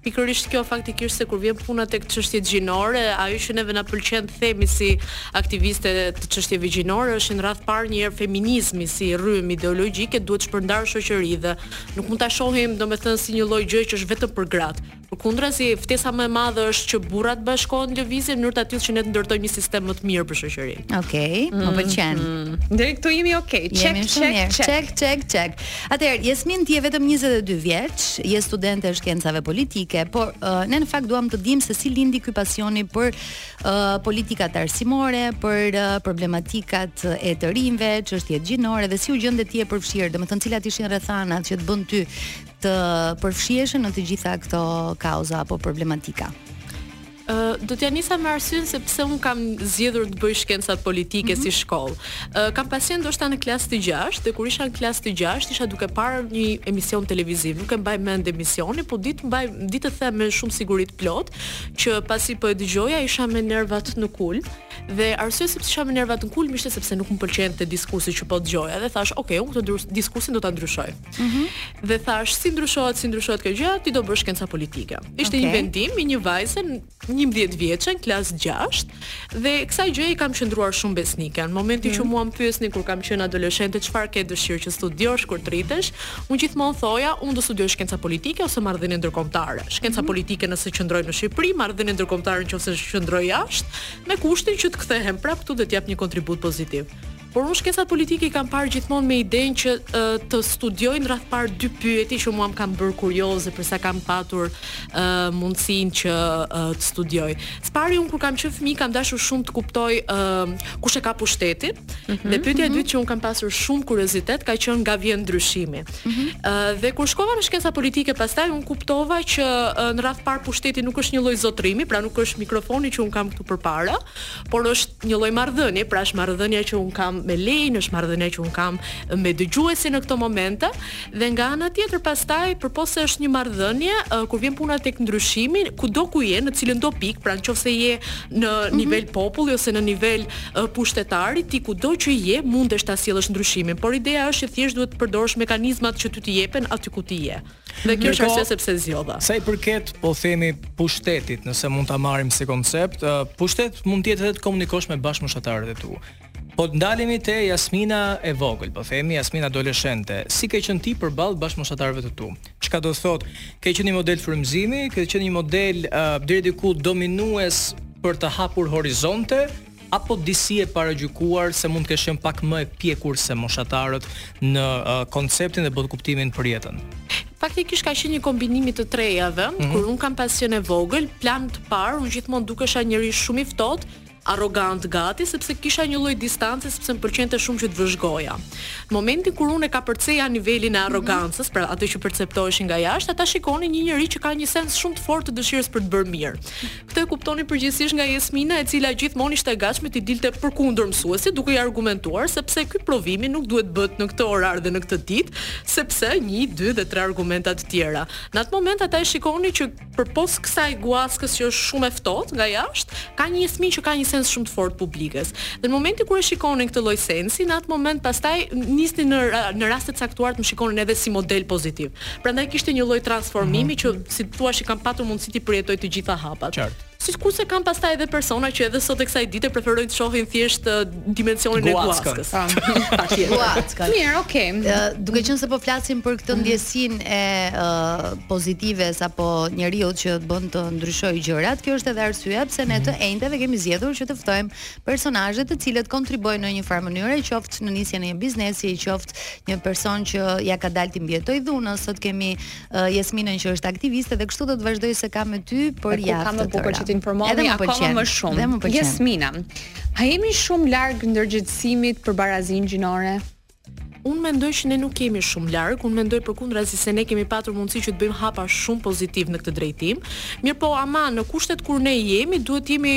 Pikërisht kjo faktikisht se kur vjen puna tek çështjet gjinore, ajo që neve na pëlqen të themi si aktiviste të çështjeve gjinore është në radhë të parë një herë feminizmi si rrymë ideologjike duhet shpërndarë në shoqëri dhe nuk mund ta shohim domethënë si një lloj gjë që është vetëm për gratë Përkundrazi, ftesa më e madhe është që burrat të bashkohen në lëvizje në mënyrë të tillë që ne të ndërtojmë një sistem më të mirë për shoqërinë. Okej, okay, më mhm. pëlqen. Mm -hmm. Deri këtu jemi okay. Check, jemi check, mirë. check, check, check, check. Atëherë, Jesmin ti je vetëm 22 vjeç, je studente e shkencave politike, por uh, ne në fakt duam të dimë se si lindi ky pasioni për uh, politikat arsimore, për uh, problematikat e të rinjve, çështjet gjinore dhe si u gjende ti e përfshirë, domethënë cilat ishin rrethanat që të bënë ty të përfshiheshe në të gjitha këto kauza apo problematika? Uh, do t'ja nisa me arsyen se pse unë kam zgjedhur të bëj shkencat politike mm -hmm. si mhm. shkollë. Uh, kam pas qenë ndoshta në klasë të 6 dhe kur isha në klasë të 6 isha duke parë një emision televiziv. Nuk e mbaj mend emisionin, po di të mbaj di të të them me shumë siguri të plotë që pasi po e dëgjoja isha me nervat në kulm dhe arsyeja se pse isha me nervat në kulm ishte sepse nuk më pëlqente diskursi që po dëgjoja dhe thashë, "Ok, unë këtë diskursin do ta ndryshoj." Mm -hmm. Dhe thashë, si ndryshohet, si ndryshohet kjo gjë, ti do bësh shkenca politike. Ishte okay. një vendim i një vajze 11 vjeçe, klasë 6, dhe kësaj gjëje i kam qëndruar shumë besnike. Në momentin mm -hmm. që mhm. mua më pyesnin kur kam qenë adoleshente, çfarë ke dëshirë që të studiosh kur të rritesh, unë gjithmonë thoja, unë do studioj shkenca politike ose marrëdhënie ndërkombëtare. Shkenca mm -hmm. politike nëse qëndroj në Shqipëri, marrëdhënie ndërkombëtare nëse qëndroj jashtë, me kushtin që të kthehem prapë këtu dhe të jap një kontribut pozitiv. Por unë shkencat politike i kam parë gjithmonë me idenë që të studioj në radhë të parë dy pyetje që mua më kanë bërë kurioze për sa kam patur uh, mundësinë që uh, të studioj. Së pari unë kur kam qenë fëmijë kam dashur shumë të kuptoj uh, kush e ka pushtetin. Mm -hmm, dhe pyetja e mm -hmm. dytë që unë kam pasur shumë kuriozitet ka qenë nga vjen ndryshimi. Mm -hmm. uh, dhe kur shkova në shkenca politike pastaj unë kuptova që uh, në radhë të parë pushteti nuk është një lloj zotrimi, pra nuk është mikrofoni që unë kam këtu përpara, por është Një lloj marrëdhënie, pra është marrëdhënia që unë kam me Lejnë, është marrëdhënia që unë kam me dëgjuesin në këto momente dhe nga ana tjetër pastaj përpos se është një marrëdhënie, kur vjen puna tek ndryshimi, kudo ku je, në cilën do pikë, pra nëse je në mhm. nivel populli ose në nivel pushtetari, ti kudo që je mundesh ta sjellësh ndryshimin, por ideja është që thjesht duhet të përdorësh mekanizmat që ty të jepen aty ku ti je. Dhe kjo është arsyeja se pse zgjodha. Sa i përket, po themi pushtetit, nëse mund ta marrim si koncept, uh, pushtet mund të jetë edhe të komunikosh me bashkëmoshatarët e tu. Po të ndalemi te Jasmina e vogël, po themi Jasmina adoleshente. Si ke qenë ti përballë bashkëmoshatarëve të tu? Çka do të thotë? Ke qenë një model frymëzimi, ke qenë një model uh, deri diku dominues për të hapur horizonte, Apo disi e paragjykuar se mund të kesh qenë pak më e pjekur se moshatarët në konceptin dhe botëkuptimin për jetën? Faktikisht ka qenë një kombinim i të trejave. Mm -hmm. Kur un kam pas qenë e vogël, plan të parë, un gjithmonë dukesha njeri shumë i ftohtë, arrogant gati sepse kisha një lloj distance sepse më pëlqente shumë që të vëzhgoja. Në momentin kur unë e kapërceja nivelin e mhm. arrogancës, pra atë që perceptoheshin nga jashtë, ata shikonin një njeri që ka një sens shumë të fortë të dëshirës për të bërë mirë. Këtë e kuptonin përgjithësisht nga Jesmina e cila gjithmonë ishte e gatshme t'i dilte përkundër mësuesit duke i argumentuar se pse ky provimi nuk duhet të bëhet në këtë orar dhe në këtë ditë sepse një dy dhe tre argumenta të tjera. Në atë moment ata e shikonin që përpos kësaj guaskës që është shumë e ftohtë nga jashtë ka një Jesminë që ka një sens shumë të fortë të publikes. Dhe në momentin kur e shikonin këtë lloj sensi në atë moment pastaj nisnin në në raste të caktuara të më shikonin edhe si model pozitiv. Prandaj kishte një lloj transformimi mm -hmm. që si të thuash që kam patur mundësi t'i përjetoj të gjitha hapat. Qartë. Sikurse ka pastaj edhe persona që edhe sot e kësaj dite preferojnë të shohin thjesht uh, dimensionin e guaskës. Ah. Guaska. Mirë, okay. Uh, duke qenë se po flasim për këtë mhm. ndjesinë e uh, pozitives apo njeriut që bën të ndryshojë gjërat, kjo është edhe arsyeja pse ne të mhm. enjteve kemi zgjedhur që të ftojmë personazhe të cilët kontribuojnë në një farë mënyre, qoftë në nisjen e një biznesi, qoftë aktivist, një person që ia ka dalë t'i mbijetojë dhunës, sot kemi uh, Jasminën që është aktiviste dhe kështu do të vazhdoj se kam me ty për javë. Kam më bukur që të informohemi akoma më shumë. Dhe më pëlqen. Jasmina, a jemi shumë larg ndërgjegjësimit për barazinë gjinore? Un mendoj që ne nuk jemi shumë larg, un mendoj përkundrazi se ne kemi patur mundësi që të bëjmë hapa shumë pozitiv në këtë drejtim. Mirëpo ama në kushtet ku ne jemi, duhet të jemi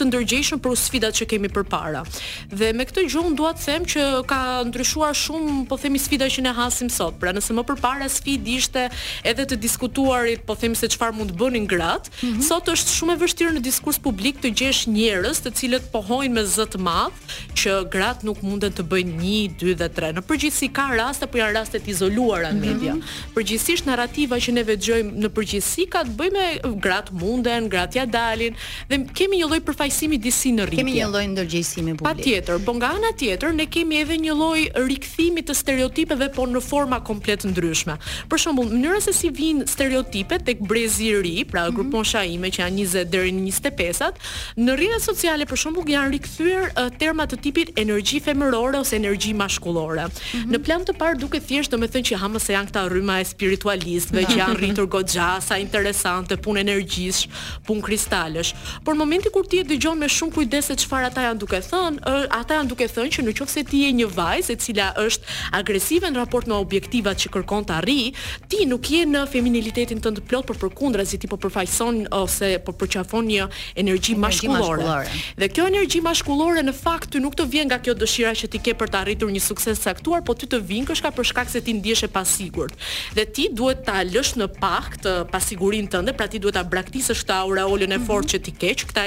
të ndërgjegjshëm për sfidat që kemi përpara. Dhe me këtë gjë unë dua të them që ka ndryshuar shumë, po themi sfida që ne hasim sot. Pra nëse më përpara sfidë ishte edhe të diskutuarit, po themi se çfarë mund të bënin gratë, mm -hmm. sot është shumë e vështirë në diskurs publik të gjesh njerëz të cilët pohojnë me zë të madh, që gratë nuk munden të bëjnë një, dy dhe tre. Në përgjithësi ka raste, por janë raste të izoluara në media. Mm -hmm. Përgjithësisht narrativa që neve dëgjojmë në përgjithësi ka të bëjë me gratë munden, gratë ia dalin dhe kemi një lloj përfaqësimi disi në rritje. Kemi një lloj ndërgjegjësimi publik. Patjetër, po nga ana tjetër ne kemi edhe një lloj rikthimi të stereotipeve po në forma komplet ndryshme. Për shembull, mënyra se si vijnë stereotipet tek brezi i ri, pra mm -hmm. grupmosha ime që janë 20 deri në 25-at, Në rrjetet sociale për shembull janë rikthyer terma të tipit energji femërore ose energji mashkullore. Në plan të parë duket thjesht domethënë që a, mirë se janë këta rryma e spiritualistëve që janë rritur goxha, sa interesante, punë energjish, punë kristalësh. Por në momentin kur ti e dëgjon me shumë kujdes se çfarë ata janë duke thënë, ë, ata janë duke thënë që në qoftë se ti je një vajzë e cila është agresive në raport me objektivat që kërkon të arrijë, Ti nuk je në feminilitetin tënd të plotë, por përkundrazi ti po përfaqëson ose po përqafon një energji mashkullore. Dhe kjo energji mashkullore në fakt ty nuk të vjen nga kjo dëshira që ti ke për të arritur një sukses të caktuar, po ty të vjen kështu për shkak se ti ndihesh e pasigurt. Dhe ti duhet ta lësh në pah këtë pasigurinë tënde, pra ti duhet ta braktisësh këtë aureolën e fortë që ti ke, që këta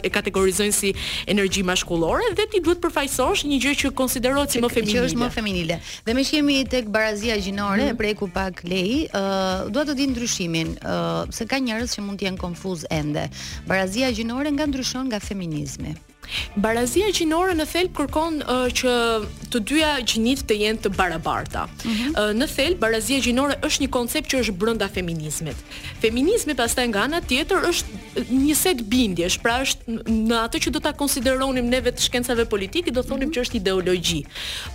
e kategorizojnë si energji mashkullore dhe ti duhet të përfaqësosh një gjë që konsiderohet si më feminile. Që është më feminile. Dhe meqë jemi tek barazia gjinore, mm. e preku pak Lei, uh, dua të di ndryshimin, uh, se ka njerëz që mund të jenë konfuzë ende. Barazia gjinore nga ndryshon nga feminizmi. Barazia gjinore në thelb kërkon uh, që të dyja gjinitë të jenë të barabarta. Mm -hmm. uh, në thelb barazia gjinore është një koncept që është brenda feminizmit. Feminizmi pastaj nga ana tjetër është një set bindjesh, pra është në atë që do ta konsideronim neve të shkencave politike do thonim mm -hmm. që është ideologji.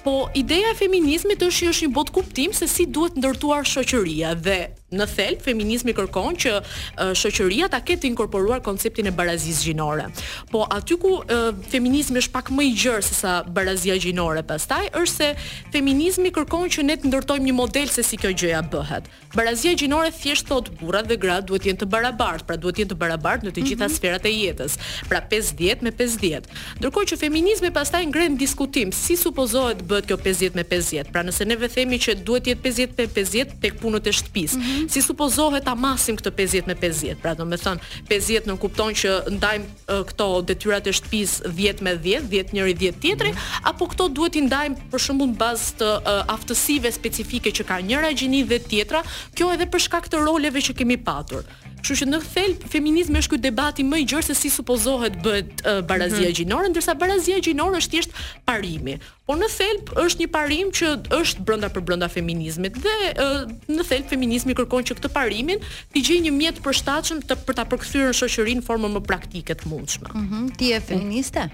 Po ideja e feminizmit është që është një botëkuptim se si duhet ndërtuar shoqëria dhe në thelb feminizmi kërkon që uh, shoqëria ta ketë të inkorporuar konceptin e barazisë gjinore. Po aty ku uh, feminizmi është pak më i gjerë se sa barazia gjinore pastaj është se feminizmi kërkon që ne të ndërtojmë një model se si kjo gjëja bëhet. Barazia gjinore thjesht thotë burrat dhe gratë duhet të jenë të barabartë, pra duhet të jenë të barabartë në të gjitha mhm. sferat e jetës, pra 50 me 50. Ndërkohë që feminizmi pastaj ngre në diskutim si supozohet të bëhet kjo 50 me 50. Pra nëse neve themi që duhet të jetë 50 me 50 tek punët e shtëpisë, mhm. si supozohet ta masim këtë 50 me 50. Pra domethënë 50 nënkupton që ndajmë këto detyrat e shtëpisë dhjetë me dhjetë, dhjetë njëri dhjetë tjetri, mhm. apo këto duhet t'i ndajmë për shembull në bazë të aftësive specifike që ka njëra gjini dhe tjetra, kjo edhe për shkak të roleve që kemi patur. Kështu që në thelb feminizmi është ky debati më i gjerë se si supozohet bëhet barazia mhm. gjinore, ndërsa barazia gjinore është thjesht parimi. Por në thelb është një parim që është brenda për brenda feminizmit dhe e, në thelb feminizmi kërkon që këtij parimit t'i gjejë një mjet të përshtatshëm të, për ta përkthyer në shoqëri në formën më praktike të mundshme. Mm -hmm. Ti je feministe?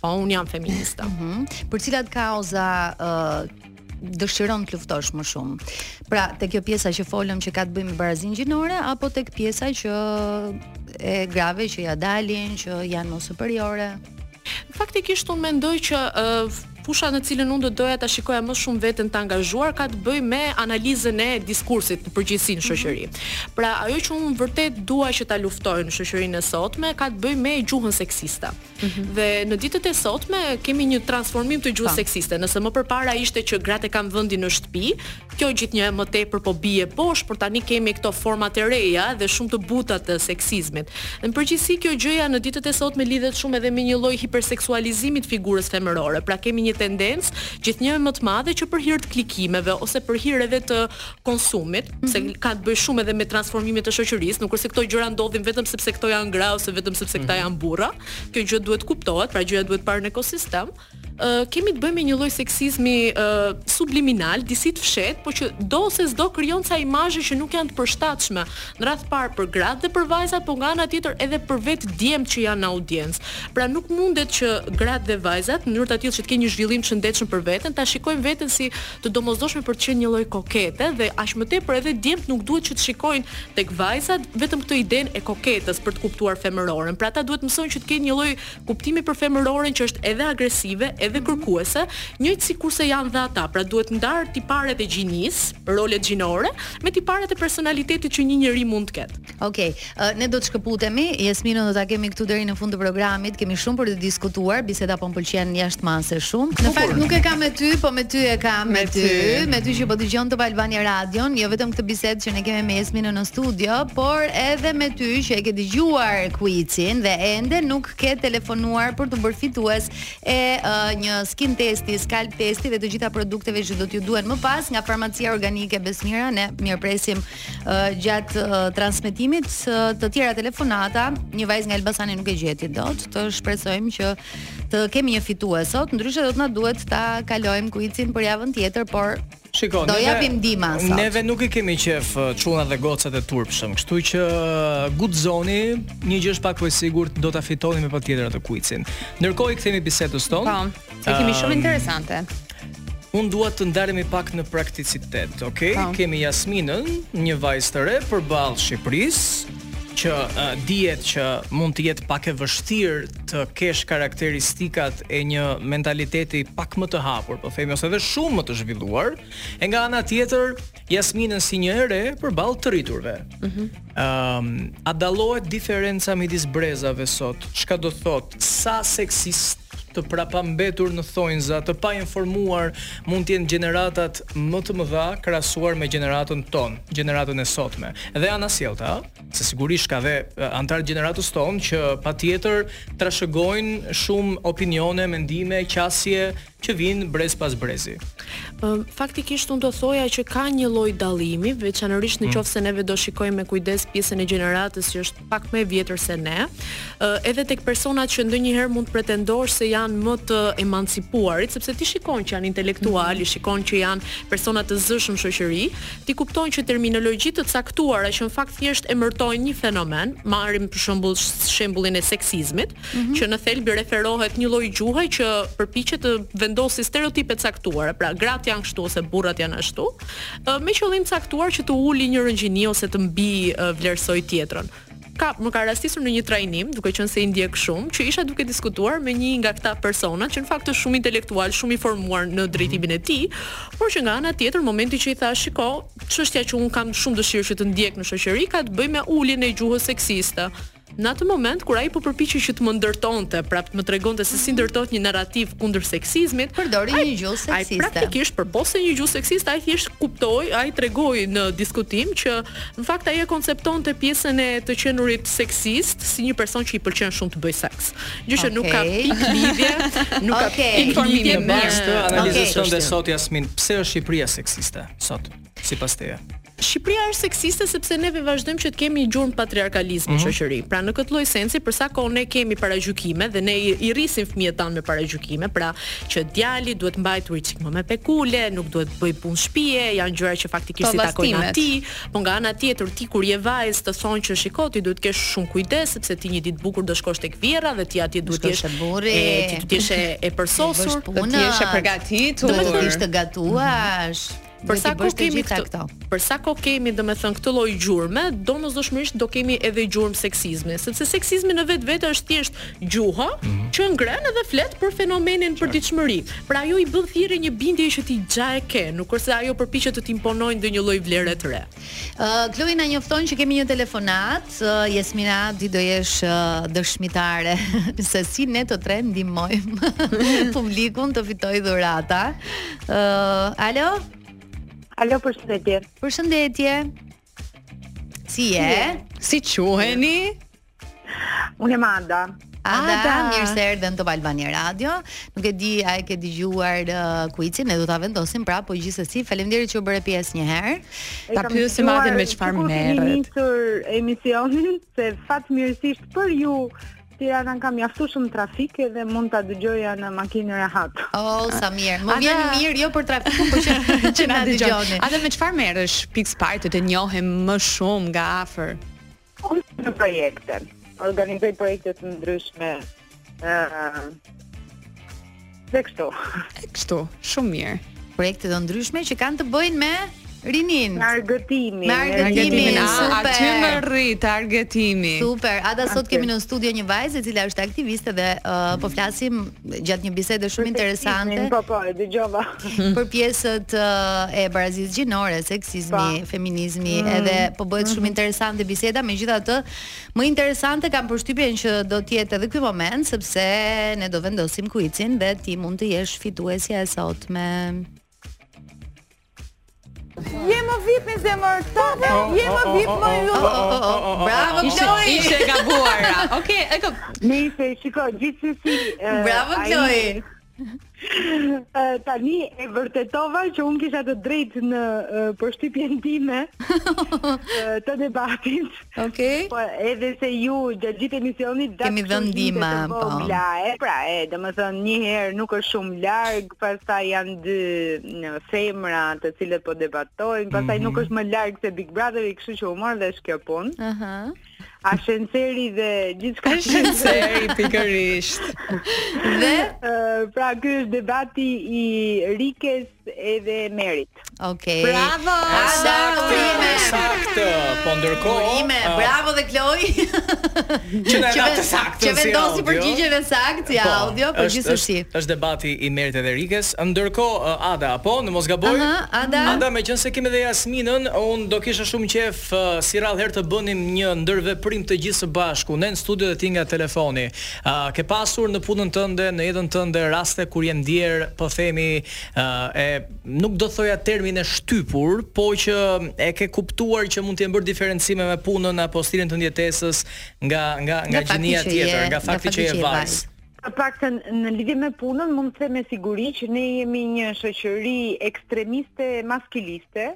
Po, unë jam feministe. Mm -hmm. Për cilat kauza uh, dëshiron të luftosh më shumë. Pra, te kjo pjesa që folëm që ka të bëjë me barazinë gjinore apo tek pjesa që e grave që ja dalin, që janë më superiore? Faktikisht unë mendoj që uh, fusha në cilën unë do doja ta shikoja më shumë veten të angazhuar ka të bëjë me analizën e diskursit në përgjithësi në mhm. shoqëri. Mm -hmm. Pra ajo që unë vërtet dua që ta luftoj në shoqërinë e sotme ka të bëjë me gjuhën seksiste. Mm -hmm. Dhe në ditët e sotme kemi një transformim të gjuhës seksiste. Nëse më përpara ishte që gratë e kanë vendin në shtëpi, Kjo gjithnjë e më tepër po bie poshtë, por tani kemi këto forma të reja dhe shumë të buta të seksizmit. Dhe në përgjithësi kjo gjëja në ditët e sotme lidhet shumë edhe me një lloj hiperseksualizimi të figurës femërore. Pra kemi një tendencë gjithnjë e më të madhe që për hir të klikimeve ose për hir edhe të konsumit, mm -hmm. se mhm. ka të bëjë shumë edhe me transformimin e shoqërisë, nuk është se këto gjëra ndodhin vetëm sepse këto janë gra ose vetëm sepse këta mhm. janë burra. Kjo gjë duhet kuptohet, pra gjëja duhet parë në ekosistem. kemi të bëjmë me një lloj seksizmi uh, subliminal, disi të fshehtë, por që do ose s'do krijon ca imazhe që nuk janë të përshtatshme në radh parë për gratë dhe për vajzat, por nga ana tjetër edhe për vetë djemt që janë në audiencë. Pra nuk mundet që gratë dhe vajzat në mënyrë të tillë që të kenë një zhvillim të shëndetshëm për veten, ta shikojnë veten si të domosdoshme për të qenë një lloj kokete dhe aq më tepër edhe djemt nuk duhet që të shikojnë tek vajzat vetëm këtë idenë e koketës për të kuptuar femëroren. Pra ata duhet mësojnë që të kenë një lloj Kuptimi për femëroren që është edhe agresive, edhe kërkuese, njëjtë sikurse janë dhe ata, pra duhet ndarë tiparet e gjinisë, rolet gjinore, me tiparet e personalitetit që një njeri mund të ketë. Okej, ë, ne do të shkëputemi, Jasminën do ta kemi këtu deri në fund të programit, kemi shumë për të diskutuar, biseda po më pëlqen jashtë mase shumë. Në fakt nuk e kam me ty, po me ty e kam me ty, me ty që po dëgjon Top Albania Radion, jo vetëm këtë bisedë që ne kemi me Jasminën në studio, por edhe me ty që e ke dëgjuar Kuicin dhe ende nuk ke telefonuar për t'u bërë fitues e uh, një skin testi, scalp testi dhe të gjitha produkteve që do t'ju duhen më pas nga farmacia organike Besmira, ne mirëpresim uh, gjatë uh, transmetimit uh, të tjera telefonata, një vajzë nga Elbasani nuk e gjeti dot, të shpresojmë që të kemi një fitues sot, ndryshe do të na duhet ta kalojmë kuicin për javën tjetër, por Shiko, do ju japim ndihmë sot. Neve nuk i kemi qejf uh, çunat dhe gocat e turpshëm, kështu që uh, guxoni, një gjë është pak po e sigurt, do ta fitoni me patjetër atë kuizin. Ndërkohë i kthehemi bisedës tonë. Po, se e kemi shumë interesante. Unë dua të ndalemi pak në prakticitet, okay? Po. Kemi Jasminën, një vajzë të re përballë Shqipërisë, që dihet që mund të jetë pak e vështirë të kesh karakteristikat e një mentaliteti pak më të hapur, po themi ose edhe shumë më të zhvilluar, e nga ana tjetër Jasminën si një e re përballë të rriturve. Ëm, mm -hmm. um, a dallohet diferenca midis brezave sot? Çka do thotë sa seksist Të prapambetur në thonjza, të painformuar mund të jenë gjeneratat më të mëdha krahasuar me gjeneratën tonë, gjeneratën e sotme. Dhe anasjellta, ëh, se sigurisht ka dhe anëtarë të gjeneratës tonë që patjetër trashëgojnë shumë opinione, mendime, qasje që vijnë brez pas brezi. Ëh, faktikisht unë do të thoja që ka një lloj dallimi, veçanërisht në qoftë se neve do shikojmë me kujdes pjesën e gjeneratës që është pak më e vjetër se ne, uh, edhe tek personat që ndonjëherë mund të pretendosh se janë më të emancipuarit, sepse ti shikon që janë intelektualë, mm -hmm. i shikon që janë persona të zëshëm në shoqëri, ti kupton që terminologji të caktuara që në fakt thjesht emërtojnë një fenomen, marrim për shembull shembullin e seksizmit, mm -hmm. që në thelb i referohet një lloj gjuhe që përpiqet të vendosë stereotipe të caktuara, pra gratë janë kështu ose burrat janë ashtu. me qëllim të caktuar që të ulë njërën gjini ose të mbivlerësojë tjetrën. Ka më ka rastisur në një trajnim, duke qenë se i ndjek shumë, që isha duke diskutuar me një nga këta persona që në fakt është shumë intelektual, shumë i formuar në drejtimin e tij, por që nga ana tjetër momenti që i thashë, shiko, çështja që unë kam shumë dëshirë që të ndjek në shoqëri ka të bëjë me uljen e gjuhës seksiste. Në atë moment kur ai po përpiqej që të më ndërtonte, pra të më tregonte se si ndërtohet një narrativë kundër seksizmit, përdori një gjuhë seksiste. Ai praktikisht përpos se një gjuhë seksiste, ai thjesht kuptoi, ai tregoi në diskutim që në fakt ai e konceptonte pjesën e të qenurit seksist si një person që i pëlqen shumë të bëjë seks. Gjë që okay. nuk ka pikë lidhje, nuk okay. ka informim i bashkë. Okej, okay. sot Jasmin, pse është Shqipëria seksiste sot? sipas teje? Shqipëria është seksiste sepse neve vazhdojmë që të kemi një gjurmë patriarkalizmi në mm -hmm. shoqëri. Pra në këtë lloj sensi, për sa kohë ne kemi paragjykime dhe ne i, i rrisim fëmijët tanë me paragjykime, pra që djali duhet mbajtur një çikë më me pekule, nuk duhet të bëjë punë shtëpie, janë gjëra që faktikisht i takojnë atij. Po nga ana tjetër ti kur je vajzë të thonë që shiko ti duhet të kesh shumë kujdes sepse ti një ditë të bukur do shkosh tek vjehrra dhe ti atje duhet të jesh e burri, ti duhet të jesh e përsosur, të jesh e përgatitur, do të gatuash. Për sa kohë kemi këto, Për sa kohë kemi, domethënë, këtë lloj gjurme, domosdoshmërisht do kemi edhe gjurmë seksizmi, sepse seksizmi në vetvete është thjesht gjuha mm -hmm. që ngren edhe flet për fenomenin në përditshmëri. Pra ajo i bën thirrje një bindje që ti xha e ke, nuk është se ajo përpiqet të të imponojë ndonjë lloj vlere të re. Uh, Kloi na njofton që kemi një telefonatë, uh, Jesmina ti do jesh uh, dëshmitare se si ne të tre ndihmojmë publikun të fitojë dhurata. Uh, alo? Alo, përshëndetje. Përshëndetje. Si je? Si quheni? Unë jam Ada. Ada, Ada. mirë se erdhe në Top Albania Radio. Nuk e di a e ke dëgjuar uh, kuicin, ne do ta vendosim prapë, po gjithsesi faleminderit që u bëre pjesë një herë. Ta pyesim Adën me çfarë merret. E kemi ndjekur emisionin se fatmirësisht për ju Tirana ka mjaftueshëm trafik dhe mund ta dëgjoja në makinë rehat. Oh, sa mirë. Më vjen mirë jo për trafikun, por që që na dëgjoni. Ada me çfarë merresh? Pikë së pari të të njohim më shumë nga afër. Unë projekte? Organizoj projekte të ndryshme. Ëh. Dhe kështu. E kështu, shumë mirë. Projekte të ndryshme që kanë të bëjnë me rininë. Me argëtimin. Me argëtimin. Super. Aty më rri te argëtimi. Super. Ada sot kemi në studio një vajzë e cila është aktiviste dhe uh, po flasim gjatë një bisede shumë interesante. Po po, e dëgjova. Për pjesët e barazisë gjinore, seksizmi, pa. Po. feminizmi, mm. edhe po bëhet shumë mm. interesante biseda, megjithatë më interesante kam përshtypjen që do të jetë edhe ky moment sepse ne do vendosim kuicin dhe ti mund të jesh fituesja e sotme. Je më vip me zemër të Je më vip më ju Bravo Kloj Ishe e gabuara Ok, e kam Nise, shiko, gjithsesi Bravo Kloj Tani e vërtetova që unë kisha të drejtë në përshtypjen time të debatit Okej. Okay. Po edhe se ju gjatë gjithë emisionit i kemi dhënë ndihma të vogla, e pra, e, domethënë një herë nuk është shumë larg, pastaj janë dy femra të cilat po debatojnë, pastaj mm -hmm. nuk mhm. është më larg se Big Brother-i, kështu që u mor vesh kjo punë. Ëh. Uh -huh. Ashensori dhe gjithçka ashensori pikërisht. dhe uh, pra ky është debati i Rikes edhe Merit. Shkurt. Okej. Okay. Bravo. Saktë, saktë. Po ndërkohë, urime. Uh, bravo dhe Kloj. Që na dha të saktë. Që vendosi përgjigjen e saktë si audio, po gjithsesi. Është, është debati i Merit dhe Rikes. Ndërkohë, uh, Ada, apo në mos gaboj? Uh -huh, Ada. Ada, meqense kemi dhe Jasminën, un do kisha shumë qejf uh, si rrallë herë të bënim një ndërveprim të gjithë së bashku, ne në studio dhe ti nga telefoni. Uh, ke pasur në punën tënde, në jetën tënde raste kur je ndier, po themi, uh, e nuk do thoja termin e shtypur, po që e ke kuptuar që mund të jenë bërë diferencime me punën apo stilin të jetesës nga nga nga gjinia tjetër, nga fakti që je vajzë. Të paktën në lidhje me punën mund të them me siguri që ne jemi një shoqëri ekstremiste maskiliste.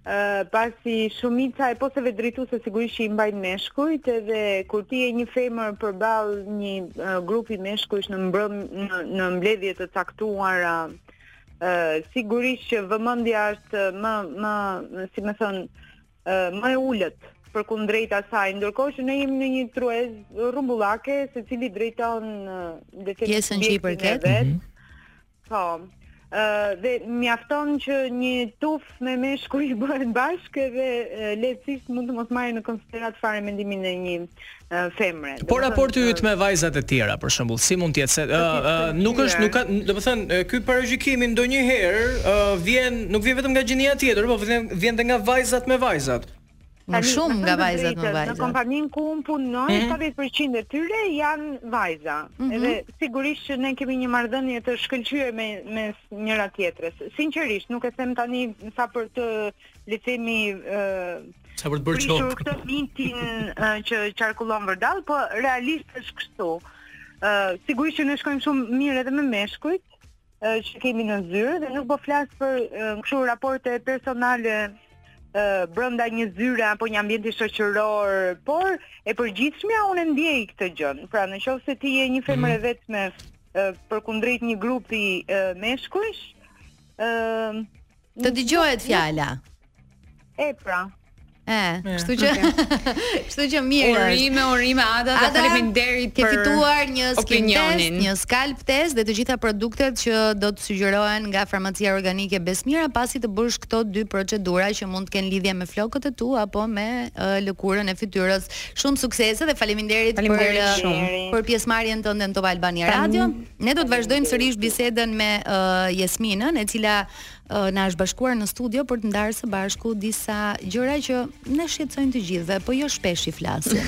Uh, pasi shumica e posteve drejtuese sigurisht që i mbajnë meshkujt edhe kur ti je një femër përballë një uh, grupi meshkujsh në mbrëm në, në mbledhje të caktuara uh, sigurisht që vëmendja është më më si me thënë uh, më e ulët përkundrejt asaj ndërkohë që ne jemi në një tryezë rrumbullake secili drejton uh, pjesën që i përket mm -hmm. Po. Ë dhe mjafton që një tufë me meshkuj bëhen bashkë dhe lehtësisht mund të mos marrin në konsideratë fare mendimin e një femre. Po raporti yt me vajzat e tjera për shembull, si mund të jetë se nuk është nuk ka, domethënë, ky paragjykimi ndonjëherë vjen, nuk vjen vetëm nga gjinia tjetër, po vjen edhe nga vajzat me vajzat. Më shumë nga vajzat me vajzat. Në kompaninë ku un punoj, mm -hmm. 70% e tyre janë vajza. Mm -hmm. Edhe sigurisht që ne kemi një marrëdhënie të shkëlqyer mes njëra-tjetrës. Sinqerisht, nuk e them tani sa për të le të themi ë sa për të bërë çop. Për këtë mitin që qarkullon vërdall, po realisht është kështu. Ë sigurisht që ne shkojmë shumë mirë edhe me meshkujt, që kemi në zyrë dhe nuk po flas për kështu raporte personale brenda një zyre apo një ambienti shoqëror, por e përgjithshmja unë e ndjej këtë gjë. Pra në qoftë se ti je një femër mhm. e vetme përkundrejt një grupi meshkujsh, ë Të dëgjohet fjala. E pra. E, kështu që kështu që mirë. Urime, urime Ada, Ada të faleminderit për. Ke fituar një skin test, një scalp test dhe të gjitha produktet që do të sugjerohen nga farmacia organike Besmira pasi të bësh këto dy procedura që mund të kenë lidhje me flokët e tu apo me uh, lëkurën e fytyrës. Shumë suksese dhe faleminderit për uh, për pjesëmarrjen tënde në Top Albania Radio. Ne do të vazhdojmë sërish bisedën me uh, Jesminën, e cila na është bashkuar në studio për të ndarë së bashku disa gjëra që na shqetësojnë të gjithëve, po jo shpesh i flasim.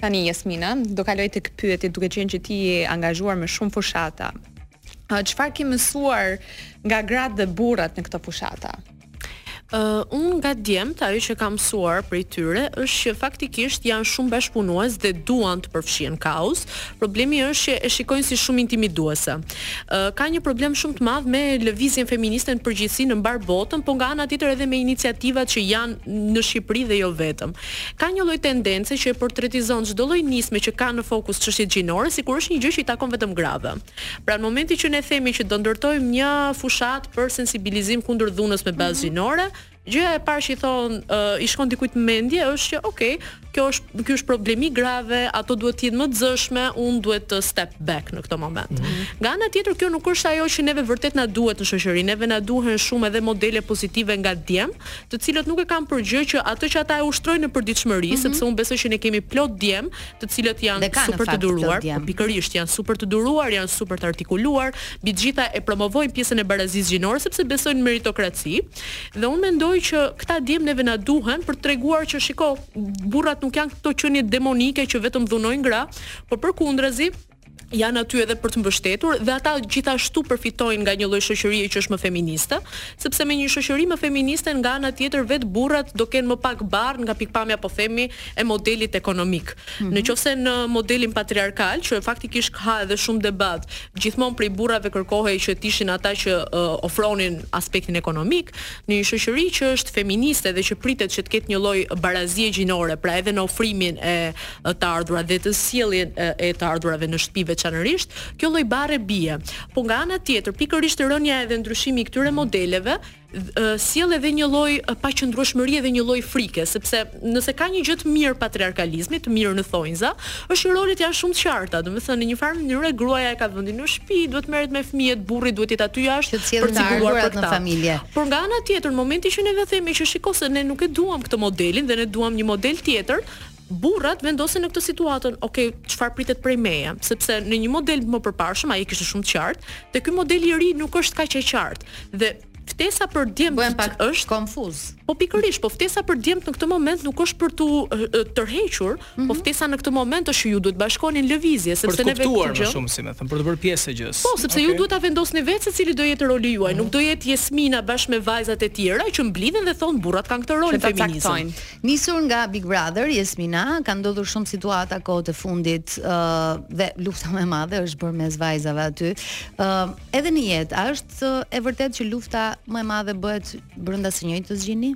Tani Jasmina, do kaloj tek pyetjet duke qenë që ti je angazhuar me shumë fushata. Çfarë ke mësuar nga gratë dhe burrat në këto fushata? Uh, unë nga djemt, ajo që kam mësuar prej tyre, është që faktikisht janë shumë bashkëpunues dhe duan të përfshihen në kauzë. Problemi është që e shikojnë si shumë intimiduese. ë ka një problem shumë të madh me lëvizjen feministe në përgjithësi në mbarë botën, po nga ana tjetër edhe me iniciativat që janë në Shqipëri dhe jo vetëm. Ka një lloj tendence që e portretizon çdo lloj nisme që ka në fokus çështjet gjinore, sikur është një gjë që i takon vetëm grave. Pra në momentin që ne themi që do ndërtojmë një fushatë për sensibilizim kundër dhunës me bazë gjinore, Gjëja e parë që i thon uh, i shkon dikujt në mendje është që ok, kjo është ky është problemi i grave, ato duhet të jenë më të zëshme, un duhet të step back në këtë moment. Mm -hmm. Nga ana tjetër kjo nuk është ajo që neve vërtet na duhet në shoqëri. Neve na duhen shumë edhe modele pozitive nga djem, të cilët nuk e kanë për gjë që ato që ata e ushtrojnë në përditshmëri, mm -hmm. sepse un besoj që ne kemi plot djem, të cilët janë kanë super të duruar, po pikërisht janë super të duruar, janë super të artikuluar, mbi të gjitha e promovojnë pjesën e barazisë gjinore sepse besojnë në meritokraci. Dhe unë mendoj që këta djem neve na duhen për të treguar që shiko, burrat nuk janë këto qenie demonike që vetëm dhunojnë gra, por përkundrazi janë aty edhe për të mbështetur dhe ata gjithashtu përfitojnë nga një lloj shoqërie që është më feministe, sepse me një shoqëri më feministe nga ana tjetër vetë burrat do kenë më pak barrë nga pikëpamja po themi e modelit ekonomik. Në qoftë se në modelin patriarkal, që faktikisht ka edhe shumë debat, gjithmonë prej burrave kërkohej që të ishin ata që uh, ofronin aspektin ekonomik, në një shoqëri që është feministe dhe që pritet që të ketë një lloj barazie gjinore, pra edhe në ofrimin e të ardhura dhe te sjelljen e të ardhurave në shtëpi veçanërisht, kjo lloj barre bie. Po nga ana tjetër, pikërisht rënia edhe ndryshimi i këtyre modeleve sjell edhe një lloj paqëndrueshmërie dhe një lloj frike, sepse nëse ka një gjë të mirë patriarkalizmi, të mirë në thonjza, është që rolet janë shumë të qarta, domethënë në një farë mënyre gruaja e ka vendin në shtëpi, duhet të merret me fëmijët, burri duhet të jetë aty jashtë për të siguruar për këtë familje. Por nga ana tjetër, në momentin që ne themi që shiko se ne nuk e duam këtë modelin dhe ne duam një model tjetër, Burrat vendosen në këtë situatën, ok, çfarë pritet prej meje, sepse në një model të mëparshëm ai e kishte shumë të qartë, te ky model i ri nuk është kaq e qartë. Dhe ftesa për djemt është konfuz. Po pikërisht, po ftesa për djemt në këtë moment nuk është për tu tërhequr, mm -hmm. po mhm. ftesa në këtë moment është që ju duhet bashkoheni lëvizjes, sepse ne vetë gjë. Për të kuptuar më shumë si me thënë, për t'u bërë pjesë e gjësë. Po, sepse okay. ju duhet ta vendosni vetë se cili do jetë roli juaj, mm -hmm. nuk do jetë Jesmina bashkë me vajzat e tjera që mblidhen dhe thonë burrat kanë këtë rol në feminizëm. Nisur nga Big Brother, Jesmina, kanë ndodhur shumë situata kohët e fundit ë dhe lufta më e madhe është bërë mes vajzave aty. ë edhe në jetë, a është e vërtetë që lufta më e madhe bëhet brenda së njëjtës gjini?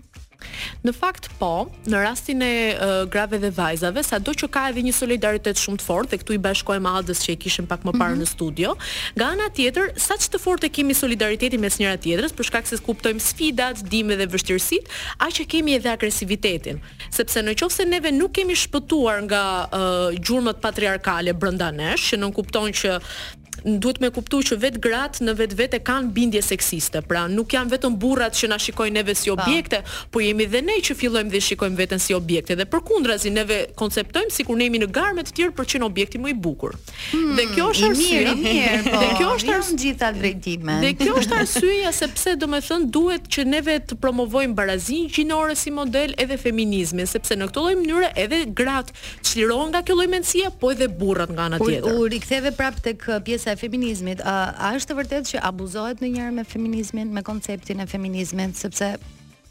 Në fakt po, në rastin e uh, grave dhe vajzave, sado që ka edhe një solidaritet shumë të fortë dhe këtu i bashkohem Aldës që e kishim pak më parë mm -hmm. në studio. Nga ana tjetër, sa ç'të fortë e kemi solidaritetin mes njëra tjetrës, për shkak se kuptojmë sfidat, dimë dhe vështirësitë, aq e kemi edhe agresivitetin, sepse në qoftë se neve nuk kemi shpëtuar nga gjurmët patriarkale brenda nesh, që nënkupton që duhet me kuptu që vetë gratë në vetvete kanë bindje seksiste. Pra nuk janë vetëm burrat që na shikojnë neve si objekte, po jemi dhe ne që fillojmë dhe shikojmë veten si objekte dhe përkundrazi neve konceptojmë sikur ne jemi në garë me të tjerë për të qenë objekti më i bukur. Hmm, dhe kjo është arsyeja. Mirë, mirë, po. Dhe kjo është arsyeja gjithë ato drejtime. Dhe kjo është arsyeja sepse domethën duhet që neve të promovojmë barazinë gjinore si model edhe feminizmin, sepse në këtë lloj mënyre edhe gratë çlirohen nga kjo lloj mendësie, po edhe burrat nga ana tjetër. U, u riktheve prapë tek uh, pjesa e feminizmit. A, a është e vërtetë që abuzohet ndonjëherë me feminizmin, me konceptin e feminizmit, sepse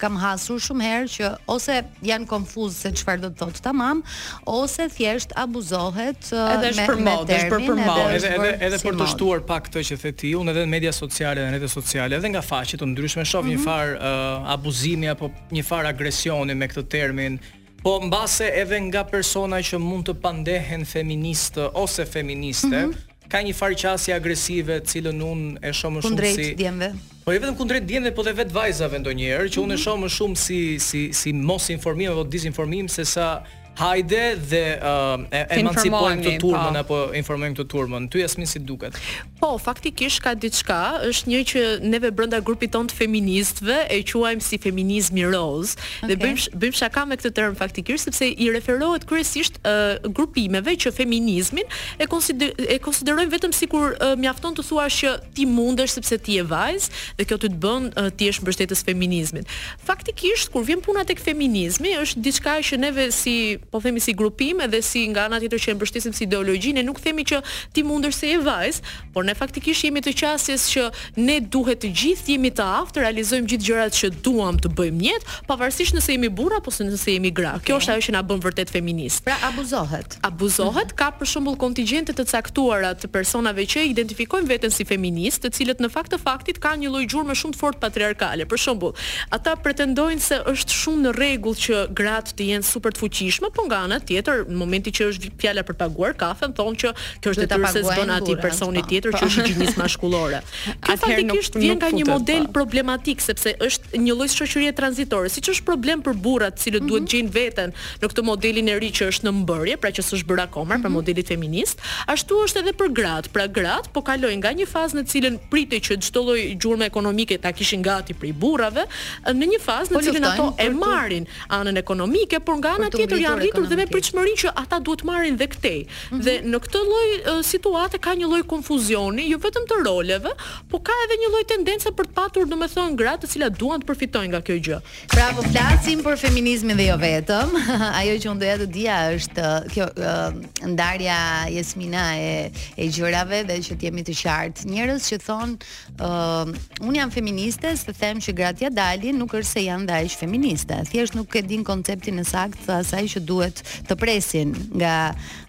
kam hasur shumë herë që ose janë konfuz se çfarë do të thotë tamam ose thjesht abuzohet uh, edhe është për modë, është për për modë, edhe edhe edhe për të shtuar pak këtë që the ti, unë edhe në media sociale, në rrjete sociale, edhe nga faqe të ndryshme shoh një mhm. farë uh, abuzimi apo një farë agresioni me këtë termin Po mbase edhe nga persona që mund të pandehen feministë ose feministe, mm -hmm. ka një farë qasje agresive, të cilën unë e shoh më shumë si kundrejt djemve. Po jo vetëm kundrejt djemve, po dhe vetë vajzave ndonjëherë, që mm -hmm. unë e mhm. shoh më shumë si si si mos informim apo dizinformim se sa hajde dhe uh, emancipojmë këtë turmën po. apo informojmë këtë turmën. Ty Jasmin si të duket? Po, faktikisht ka diçka, është një që neve brenda grupit tonë të feministëve e quajmë si feminizmi rozë okay. dhe bëjmë bëjmë shaka me këtë term faktikisht sepse i referohet kryesisht uh, grupimeve që feminizmin e, konsider, e konsiderojnë vetëm sikur uh, mjafton të thuash që ti mundesh sepse ti je vajzë dhe kjo ty të bën uh, të jesh mbështetëse e feminizmit. Faktikisht kur vjen puna tek feminizmi është diçka që neve si po themi si grupim edhe si nga ana tjetër që e mbështesim si ideologji ne nuk themi që ti mundesh se je vajzë, por ne faktikisht jemi të qasjes që ne duhet të gjithë të jemi të aftë të realizojmë gjithë gjërat që duam të bëjmë në jetë, pavarësisht nëse jemi burra apo nëse jemi gra. Kjo është ajo që na bën vërtet feministë. Pra abuzohet. abuzohet, ka për shembull kontingjente të caktuara të personave që e identifikojnë veten si feministë, të cilët në fakt të faktit kanë një lloj gjurme shumë të fortë patriarkale. Për shembull, ata pretendojnë se është shumë në rregull që gratë të jenë super të fuqishme, por nga ana tjetër, në momentin që është fjala për të paguar kafen, thonë që kjo është detyrë sepse i takon atij personi po. tjetër që është i gjinisë mashkullore. Kjo faktikisht vjen nga një model po. problematik sepse është një lloj shoqërie tranzitore, siç është problem për burrat, të cilët duhet mhm. të gjejnë veten në këtë modelin e ri që është në bërje, pra që s'është bërë akoma, mm -hmm. pra mhm. modelit feminist, ashtu është edhe për gratë. Pra gratë po kalojnë nga një fazë në të cilën pritej që çdo lloj gjurmë ekonomike ta kishin gati prej burrave, në një fazë në po të cilën ato e marrin anën ekonomike, por nga ana tjetër janë rritur dhe me pritshmërinë që ata duhet të marrin dhe këtej. Mm -hmm. Dhe në këtë lloj situate ka një lloj konfuzioni, jo vetëm të roleve, po ka edhe një lloj tendence për të patur, domethënë, gratë të cilat duan të përfitojnë nga kjo gjë. Pra po flasim për feminizmin dhe jo vetëm. Ajo që unë doja të dija është uh, kjo uh, ndarja Jesmina e e gjërave dhe që të jemi të qartë. Njerëz që thonë uh, unë jam feministe, të them që gratë ia dalin, nuk është se janë antifeministe. Thjesht nuk e dinë konceptin e saktë të asaj që duhet të presin nga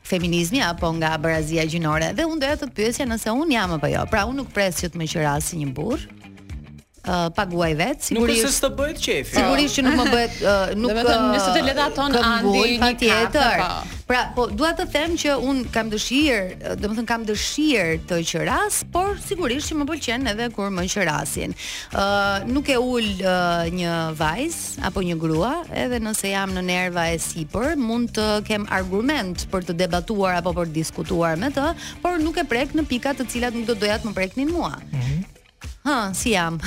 feminizmi apo nga barazia gjinore. Dhe unë doja të të pyesja nëse unë jam apo jo. Pra unë nuk pres që të më qerasë një burrë, uh, paguaj vetë, sigurisht. Nuk është se të bëhet qejfi. Sigurisht që nuk më bëhet uh, nuk do të nëse të le ta ton Andi një tjetër. Po. Pra, po dua të them që unë kam dëshirë, domethënë kam dëshirë të qeras, por sigurisht që më pëlqen edhe kur më qerasin. Ë uh, nuk e ul uh, një vajzë apo një grua, edhe nëse jam në nerva e sipër, mund të kem argument për të debatuar apo për të diskutuar me të, por nuk e prek në pika të cilat nuk do doja të më preknin mua. Mm -hmm. Hë, si jam.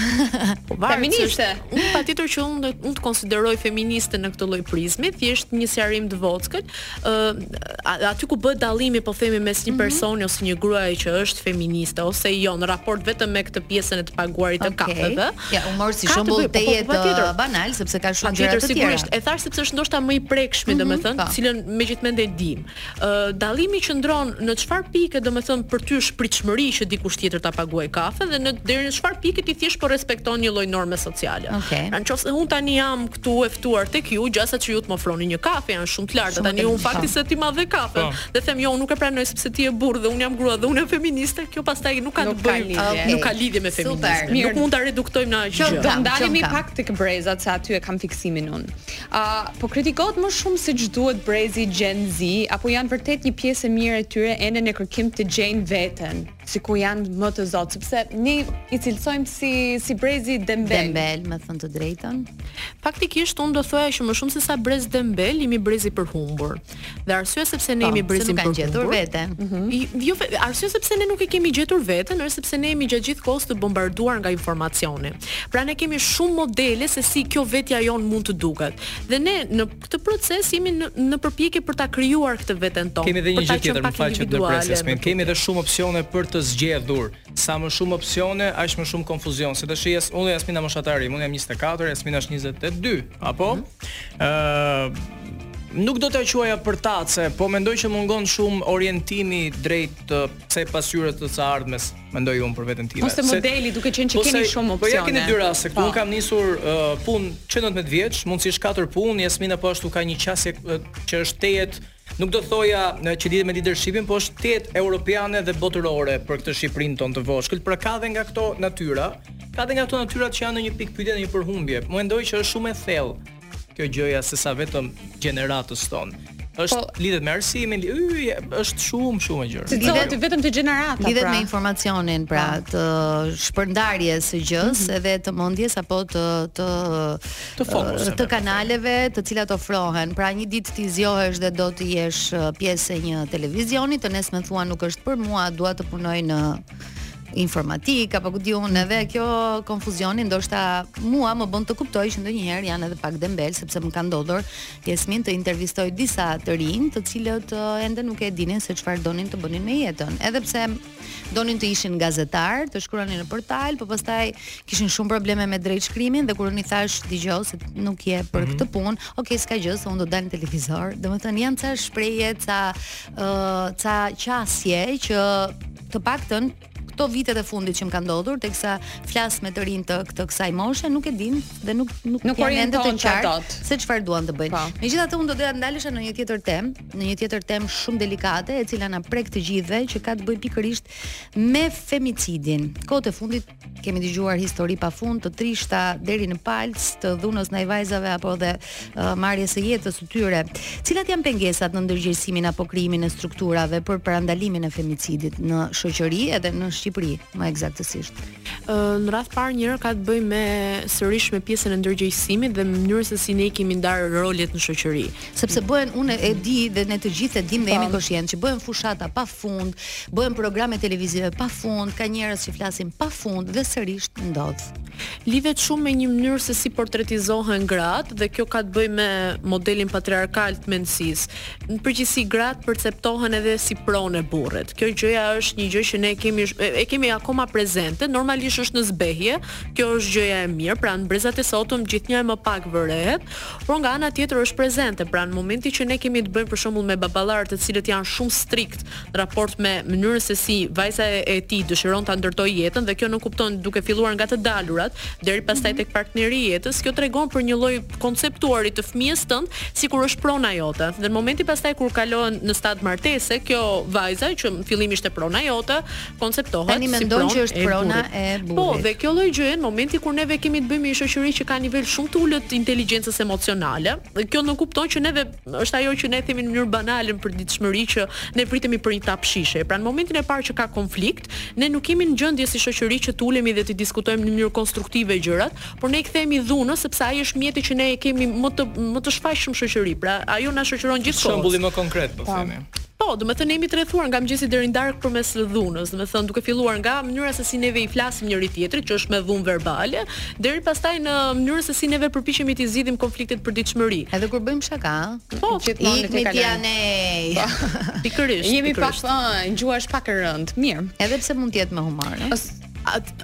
Po varet. Feministe. Unë patjetër që unë unë të konsideroj feministe në këtë lloj prizmi, thjesht një sqarim të vockët. Ë uh, aty ku bëhet dallimi po themi mes një mhm. personi mm -hmm. ose një gruaje që është feministe ose jo në raport vetëm me këtë pjesën e të paguarit të okay. kafeve. Ja, unë mora si shembull po, po, tejet po, po, uh, banal sepse ka shumë gjëra të tjera. Sigurisht, e thashë sepse është ndoshta më i prekshëm, mm -hmm, domethënë, po. cilën me gjithë mend e dimë. Ë dallimi qëndron në çfarë pike domethënë për ty është pritshmëri që dikush tjetër ta paguajë kafen dhe në deri në çfarë pike ti thjesht po respekton një lloj norme sociale. Okay. Pra nëse unë tani jam këtu e ftuar tek ju, gjasat që ju të më ofroni një kafe janë shumë të larta. Shumë tani unë fakti se ti ma dhe kafe po. dhe them jo unë nuk e pranoj sepse ti je burrë dhe unë jam grua dhe unë jam feministe, kjo pastaj nuk ka të bëjë, okay. nuk ka lidhje me feminizmin. Nuk mund ta reduktojmë në asgjë. Kjo do ndalemi pak tek brezat se aty e kam fiksimin unë. A po kritikohet më shumë se ç'duhet brezi Gen Z apo janë vërtet një pjesë e mirë e tyre ende në kërkim të gjejnë veten, se ku janë më të zotë, sepse ne i cilësojmë si si brezi dembel. Dembel, me thënë të drejtën. Faktikisht unë do thoja që më shumë se sa brez dembel, jemi brez i përhumbur. Dhe arsyeja sepse ne po, jemi brez i përhumbur, s'kanë gjetur veten. Mhm. Jo, arsyeja sepse ne nuk e kemi gjetur veten është sepse ne jemi gjatë gjithë kohës të bombarduar nga informacioni. Pra ne kemi shumë modele se si kjo vetja jonë mund të duket. Dhe ne në këtë proces jemi në, në përpjekje për ta krijuar këtë veten tonë. Kemi edhe një gjë tjetër, më fal që të ndërpres, kemi edhe shumë opsione për të zgjedhur. Sa më shumë opsione, aq më shumë konfuzion. Se tash jas, unë e Jasmina moshatare, unë jam 24, Jasmina është 22, apo? Mhm. Ëh, mm -hmm. uh, Nuk do ta quaja përtace, po mendoj që mungon shumë orientimi drejt te pse, pasqyrës të së ardhmes, mendoj unë për veten time. Ose modeli, duke qenë që keni shumë opsione. Po ja keni dy raste, këtu unë kam nisur uh, punë që 19 vjeç, mundësisht katër punë, Jasmina po ashtu ka një qasje që është tejet Nuk do thoja që lidhet me leadershipin, po është tejet europiane dhe botërore për këtë Shqipërinë tonë të vockël, pra ka dhe nga këto natyra, ka dhe nga këto natyra që janë në një pikëpyetje në një përhumbje. Mendoj që është shumë e thellë kjo gjëja sesa vetëm gjeneratës tonë. Është po, lidhet me arsimin, është shumë shumë e gjerë. S'lidhet vetëm te gjenerata. Lidhet pra. me informacionin, pra, po. të shpërndarjes së gjës mm -hmm. edhe të mendjes apo të të të, fokus, të kanaleve të cilat ofrohen. Pra një ditë ti zgjohesh dhe do të jesh pjesë e një televizioni, të nesërmen thua nuk është për mua, dua të punoj në informatikë apo ku di unë edhe mhm. kjo konfuzioni ndoshta mua më bën të kuptoj që ndonjëherë janë edhe pak dembelë sepse më ka ndodhur Jasmin të intervistoj disa të rinj të cilët uh, ende nuk e dinin se çfarë donin të bënin me jetën edhe pse donin të ishin gazetarë të shkruanin në portal por pastaj kishin shumë probleme me drejtshkrimin dhe kur unë i thashë dëgjo se nuk je për mhm. këtë punë ok s'ka gjë se unë do dal në televizor domethënë janë ca shprehje ca uh, ca qasje që të paktën këto vitet e fundit që më ka ndodhur teksa flas me të rinj të këtë kësaj moshe nuk e dinë dhe nuk nuk, nuk e kanë ende të qartë se çfarë duan të bëjnë. Po. Megjithatë unë do doja të ndalesha në një tjetër temë, në një tjetër temë shumë delikate e cila na prek të gjithëve që ka të bëjë pikërisht me femicidin. Kohët e fundit kemi dëgjuar histori pafund të trishta deri në palcë të dhunës ndaj vajzave apo dhe uh, marrjes së jetës së tyre. Cilat janë pengesat në ndërgjegjësimin apo krijimin e strukturave për parandalimin e femicidit në shoqëri edhe në Shqipëri, më ekzaktësisht? Uh, në radhë të parë njëra ka të bëjë me sërish me pjesën e ndërgjegjësimit dhe mënyrës se si ne kemi ndarë rolet në shoqëri. sepse bëhen unë e di dhe ne të gjithë e dimë dhe jemi koshientë që bëhen fushata pafund, bëhen programe televizive pafund, ka njerëz që flasin pafund dhe sërish ndodh. Lidhet shumë me një mënyrë se si portretizohen gratë dhe kjo ka të bëjë me modelin patriarkal të mendësisë. Në përgjithësi gratë perceptohen edhe si pronë e burrit. Kjo gjëja është një gjë që ne kemi e kemi akoma prezente, normalisht është në zbehje. Kjo është gjëja e mirë, pra në brezat e sotëm gjithnjë e më pak vërehet, Por nga ana tjetër është prezente, pra në momentin që ne kemi të bëjmë për shembull me baballarë të cilët janë shumë striktë në raport me mënyrën se si vajza e, e tij dëshiron ta ndërtojë jetën dhe kjo nënkupton duke filluar nga të dalurat deri pastaj mhm. tek partneri i jetës, kjo tregon për një lloj të konceptuari të fëmijës tënd sikur është prona jote. Dhe në momentin pastaj kur kalohet në stad martese, kjo vajza që në fillim ishte prona jote, konceptohet Tani si pronë që është prona e po, burrit. Po, dhe kjo lloj gjëje në momentin kur neve kemi të bëjmë me shoqëri që ka nivel shumë të ulët inteligjencës emocionale, dhe kjo nuk kupton që neve është ajo që ne themi në mënyrë banale në përditshmëri që ne vritemi për një tapë shishe. Pra në momentin e parë që ka konflikt, ne nuk jemi në gjendje si shoqëri që të ulemi dhe të diskutojmë në mënyrë konstruktive gjërat, por ne i kthehemi dhunës sepse ai është mjeti që ne e kemi më të më të shfaqshëm në shoqëri. Pra ajo na shoqëron gjithë kohën. Shembulli më konkret po, po. themi. Po, domethënë ne jemi të rrethuar nga mëngjesi deri në darkë përmes dhunës, domethënë duke filluar nga mënyra se si neve i flasim njëri-tjetrit, që është me dhunë verbale, deri pastaj në mënyrën se si neve përpiqemi t'i zgjidhim konfliktet në përditshmëri. Edhe kur bëjmë shaka, ëh, po, gjithmonë ne tek kalojmë. Po. Pikërisht. Jemi pak, ëh, gjuha është pak e rëndë. Mirë. Edhe pse mund të jetë me humor, ëh.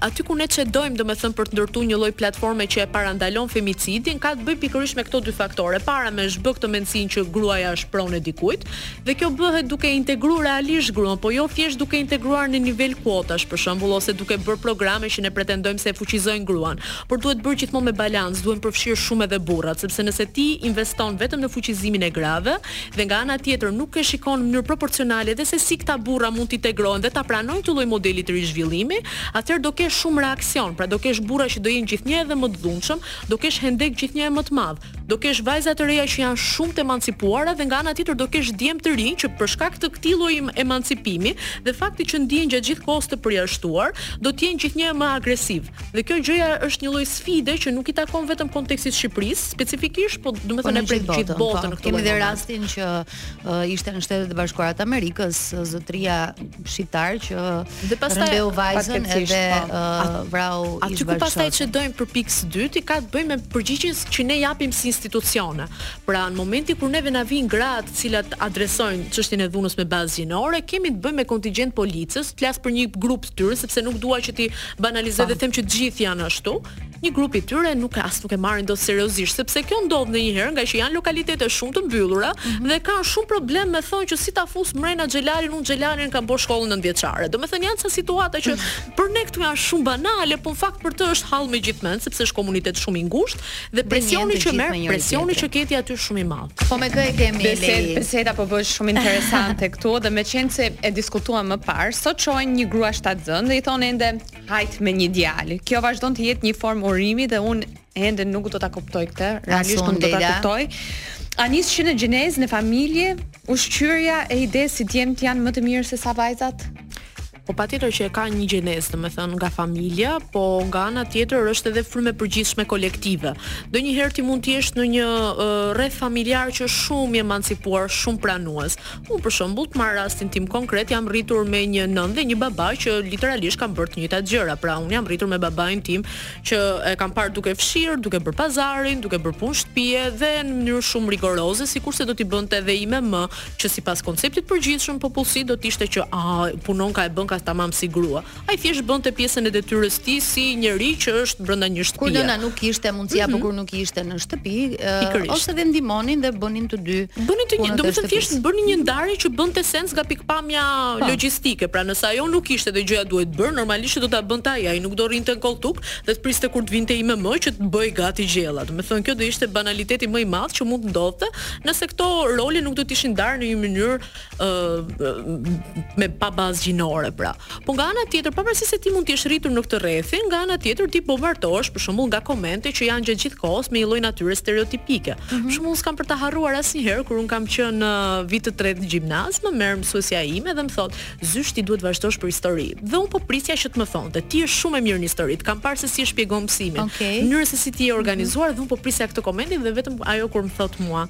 aty ku ne çedojmë domethënë për të ndërtuar një lloj platforme që e parandalon femicidin, ka të bëjë pikërisht me këto dy faktorë. E para me zhbë këtë mendësinë që gruaja është pronë e dikujt, dhe kjo bëhet duke integruar realisht gruan, po jo thjesht duke integruar në nivel kuotash për shembull ose duke bërë programe që ne pretendojmë se e fuqizojnë gruan, por duhet bërë gjithmonë me balancë, duhen përfshirë shumë edhe burrat, sepse nëse ti investon vetëm në fuqizimin e grave, Dhe nga ana tjetër nuk e shikon në mënyrë proporcionale dhe se si këta burra mund të integrohen dhe ta pranojnë këtë lloj modeli të ri zhvillimi, atëherë do kesh shumë reaksion, pra do kesh burra që do jenë gjithnjë edhe më të dhunshëm, do kesh hendek gjithnjë e më të madh, do kesh vajza të reja që janë shumë të emancipuara dhe nga ana tjetër do kesh djem të rinj që për shkak të këtij lloj emancipimi dhe fakti që ndihen gjatë gjithë kohës të përjashtuar, do të jenë gjithnjë e më agresivë. Dhe kjo gjëja është një lloj sfide që nuk i takon vetëm kontekstit Shqipërisë, specifikisht, po domethënë për gjithë botën po, në këtë lloj. Kemi dhe rastin që uh, ishte në Shtetet e Bashkuara të Amerikës, zotëria shqiptar që dhe pastaj rëndeu vajzën edhe po. uh, vrau ish bashkëshortin. Aty ku pastaj çedojmë për pikë së dytë, i ka të bëjë me përgjigjen që ne japim si institucione. Pra, në momentin kur neve na vijnë gra, të cilat adresojnë çështjen e dhunës me bazë gjinore, kemi të bëjmë me kontingjent policësh, flas për një grup tyre sepse nuk dua që t'i banalizoj dhe them që të gjithë janë ashtu. Një grup i tyre nuk ka as nuk e marrin dot seriozisht, sepse kjo ndodh ndonjëherë ngaqë janë lokalitete shumë të mbyllura mm -hmm. dhe kanë shumë problem me thonë që si ta fus mrena Xhelalin, unë me Xhelalin kam bërë shkollën 9 vjeçare. Domethënë janë ca situata që për ne këtu janë shumë banale, po në fakt për të është hall me gjithë mend, sepse është komunitet shumë i ngushtë Dhe presioni që merr, presioni që ke ti aty shumë i madh. Po me kë e kemi Lei? Bised, biseda po bëhet shumë interesante këtu dhe meqenëse e diskutuam më parë, sot shohin një grua shtatzënë dhe i thonë ende hajt me një djalë. Kjo vazhdon të jetë një formë urimi dhe unë ende nuk dua ta kuptoj këtë, realisht nuk dua ta kuptoj. A nis që në gjenezë, në familje, ushqyerja e idesë se djemtë janë më të mirë se sa vajzat? Po patjetër që e ka një gjenezë, domethënë nga familja, po nga ana tjetër është edhe frymë e përgjithshme kolektive. Ndonjëherë ti mund të jesh në një rreth familjar që është shumë i emancipuar, shumë pranues. Unë për shembull, të marr rastin tim konkret, jam rritur me një nënë dhe një baba që literalisht kanë bërë të njëjtat gjëra. Pra unë jam rritur me babain tim që e kam parë duke fshirë, duke bërë pazarin, duke bërë punë shtëpie dhe në mënyrë shumë rigoroze, sikurse do t'i bënte edhe ime më që sipas konceptit të përgjithshëm në popullsi do të ishte që a punonka e bënka tamam si grua. Ai thjesht bënte pjesën e detyrës së tij si njeri që është brenda një shtëpie. Kur nëna nuk kishte mundësi mm -hmm. apo mhm. kur nuk ishte në shtëpi, uh, ose dhe ndihmonin dhe bënin të dy. Bënin të një, domethënë thjesht bënin një ndarje që bënte sens nga pikëpamja. Po. logjistike. Pra nëse ajo nuk ishte dhe gjëja duhet bërë, normalisht do ta bënte ai, ai nuk do rrinte në kolltuk dhe të priste kur të vinte ime më që të bëhej gati gjella. Domethënë kjo do ishte banaliteti më i madh që mund të ndodhte, Nëse këto role nuk do të ishin ndarë në një mënyrë ë me pa bazë gjinore pra. Po nga ana tjetër, pavarësisht se ti mund të jesh rritur në këtë rrethin, nga ana tjetër ti bombardohesh për shembull nga komente që janë gjatë gjithë kohës me një lloj natyre stereotipike. Mm -hmm. Për shembull, s'kam për ta harruar asnjëherë kur un kam qenë në vit të tretë gjimnaz, më merr mësuesja ime dhe më thotë, Zysh, ti duhet të vazhdosh për histori. Dhe un po prisja që të më thonte, ti je shumë e mirë në histori, të kam parë se si e shpjegon mësimin, okay. mënyrën se si ti je organizuar mm -hmm. dhe un po prisja këtë komentin dhe vetëm ajo kur më thot mua.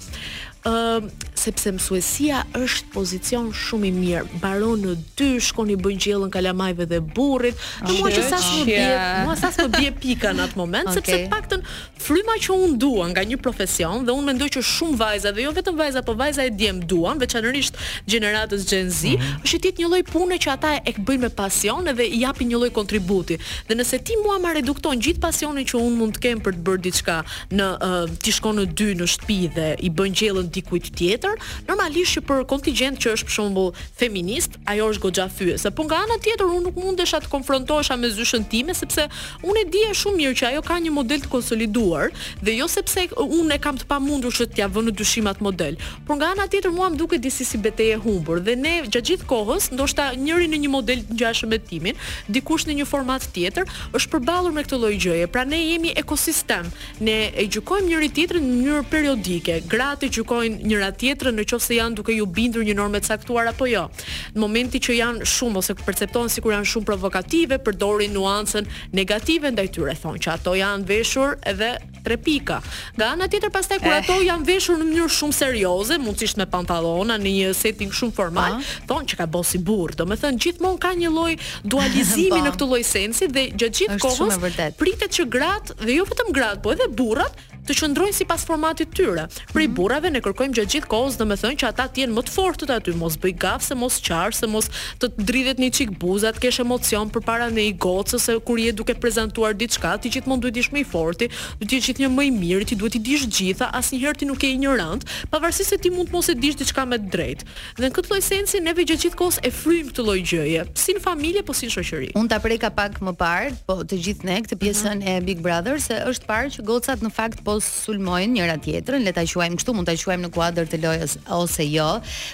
Ë uh, sepse mësuesia është pozicion shumë i mirë. Mbaron në dy, shkon i bën gjellën kalamajve dhe burrit. Dhe mua që sa më bie, mua sa më bie pika në atë moment, okay. sepse paktën Fryma që unë dua nga një profesion dhe unë mendoj që shumë vajza dhe jo vetëm vajza po vajza e djem duan veçanërisht gjeneratës Gen Z është që të jetë një lloj pune që ata e bëjnë me pasion edhe i japin një lloj kontributi dhe nëse ti mua ma redukton gjithë pasionin që unë mund të kem për të bërë diçka në ti shkon në dy në shtëpi dhe i bën gjellën dikujt tjetër normalisht që për kontingjent që është për shembull feminist Ajo është goxha fyese. Po nga ana tjetër unë nuk mundesha të konfrontohesha me zyshën time sepse unë e dija shumë mirë që ajo ka një model të konsoliduar dhe jo sepse unë e kam të pamundur që t'ia vë në dyshim atë model. Por nga ana tjetër mua më duket disi si betejë e humbur dhe ne gjatë gjithë kohës, ndoshta njëri në një model të ngjashëm me timin, dikush në një format tjetër, është përballur me këtë lloj gjëje. Pra ne jemi ekosistem. Ne e gjykojmë njëri tjetrin në mënyrë periodike. Gratë e gjykojnë njëra tjetrën në qoftë se janë duke iu bindur një norme të caktuar apo jo. Në momentin që janë shumë ose perceptohen sikur janë shumë provokative, përdorin nuancën negative ndaj tyre, thonë që ato janë veshur edhe tre pika. Nga ana tjetër pastaj kur eh. ato janë veshur në mënyrë shumë serioze, mundësisht me pantallona në një setting shumë formal, ah. thonë që qenka bo si burrë. Domethënë gjithmonë ka një lloj dualizimi po. në këtë lloj sensi dhe gjatë gjithë kohës pritet që gratë dhe jo vetëm gratë, po edhe burrat të qëndrojnë sipas formatit të tyre. Prej mhm. burrave ne kërkojmë gjatë gjithë kohës, domethënë që ata të jenë më të fortët aty, mos bëj gaf se mos qarë, se mos të dridhet një çik buza, të kesh emocion përpara një goce ose kur je duke prezantuar diçka, ti gjithmonë duhet të jesh më i forti, duhet të jesh gjithnjë më i miri, ti duhet t'i dish të gjitha, asnjëherë ti nuk je injorant, pavarësisht se ti mund të mos e dish diçka me të drejtë. Dhe në këtë lloj sensi neve gjatë gjithë kohës e fryjmë këtë lloj gjëje, si në familje po si në shoqëri. Unë ta preka pak më parë, po të gjithë ne këtë pjesën e Big Brother se është parë që gocat në fakt po sulmojnë njëra tjetrën, le ta quajmë kështu, mund ta quajmë në kuadër të lojës ose jo.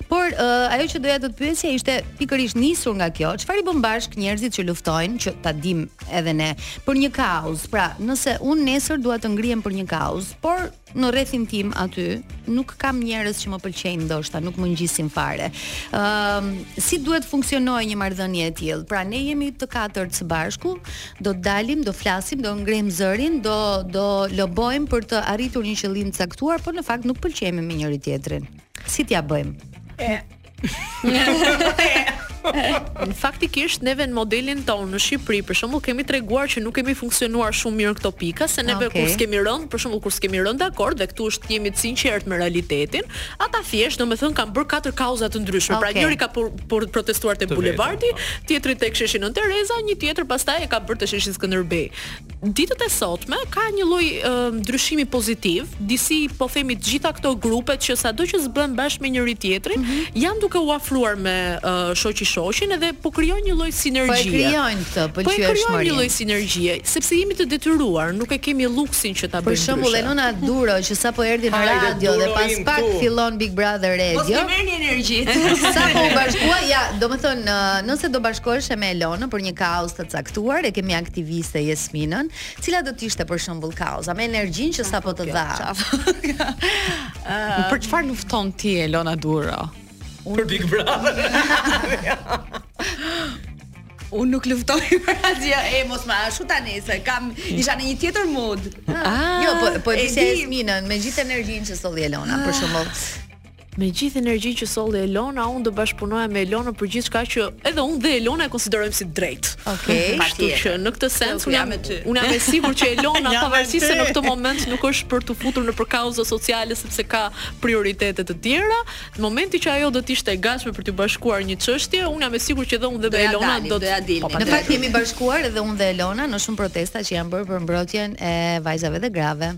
Por ë, ajo që doja të të pyesja ishte pikërisht nisur nga kjo, çfarë i bën bashkë njerëzit që luftojnë, që ta dimë edhe ne, për një kauzë. Pra, nëse unë nesër dua të ngrihem për një kauzë, por në rrethin tim aty nuk kam njerëz që më pëlqejnë ndoshta, nuk më ngjisin fare. Ëm ehm, uh, si duhet të funksionojë një marrëdhënie e tillë? Pra ne jemi të katërt së bashku, do të dalim, do flasim, do ngrejmë zërin, do do lobojmë për të arritur një qëllim të caktuar, por në fakt nuk pëlqehemi me njëri tjetrin. Si t'ia bëjmë? E Faktikisht neve në modelin tonë në Shqipëri për shembull kemi treguar që nuk kemi funksionuar shumë mirë te kjo pika se neve okay. kur s'kemi rënë, për shembull kur s'kemi rënë dakord dhe këtu është jemi të sinqertë me realitetin, ata thjesht domethënë kanë bërë katër kauza të ndryshme. Okay. Pra njëri ka për, për protestuar te bulevardi, po. tjetri tek sheshi Nënë Tereza, një tjetër pastaj e ka bërë te sheshi Skënderbej. Ditët e sotme ka një lloj ndryshimi pozitiv, disi po themi, të gjitha këto grupe që sado që s'bëhen bashkë me njëri tjetrin, mm -hmm. janë duke u afruar me uh, shoqi shoqin edhe po krijojnë një lloj sinergjie. Po e krijojnë këtë, po e krijojnë një lloj sinergjie, sepse jemi të detyruar, nuk e kemi luksin që ta bëjmë. Për shembull, Elona Duro që sapo erdhi në radio dhe pas pak tu. fillon Big Brother Radio. Mos kemi një energji. sapo u bashkua, ja, domethënë, nëse do bashkohesh me Elona për një kauzë caktuar e kemi aktiviste Jesminën, cila do të ishte për shembull kauza me energjinë që sapo të dha. Për çfarë lufton ti Elona Duro? Për Big Brother. Unë nuk luftoj për asgjë, e mos më ashtu tani se kam isha në një tjetër mood. Ah, jo, po po e pyes Jesminën me gjithë energjinë që solli Elona, për shembull. Me gjithë energjinë që solli Elona, unë do bashkëpunoja me Elonën për gjithçka që edhe unë dhe Elona e konsiderojmë si të drejtë. Okej. Okay. Kështu që në këtë sens unë jam me ty. Unë jam e sigurt që Elona pavarësisht se në këtë moment nuk është për t'u futur nëpër kauza sociale sepse ka prioritete të tjera, në momentin që ajo do të ishte e gatshme për t'iu bashkuar një çështje, unë jam e sigurt që edhe unë dhe Elona do të po, Në fakt jemi bashkuar edhe unë dhe Elona në shumë protesta që janë bërë për mbrojtjen e vajzave dhe grave.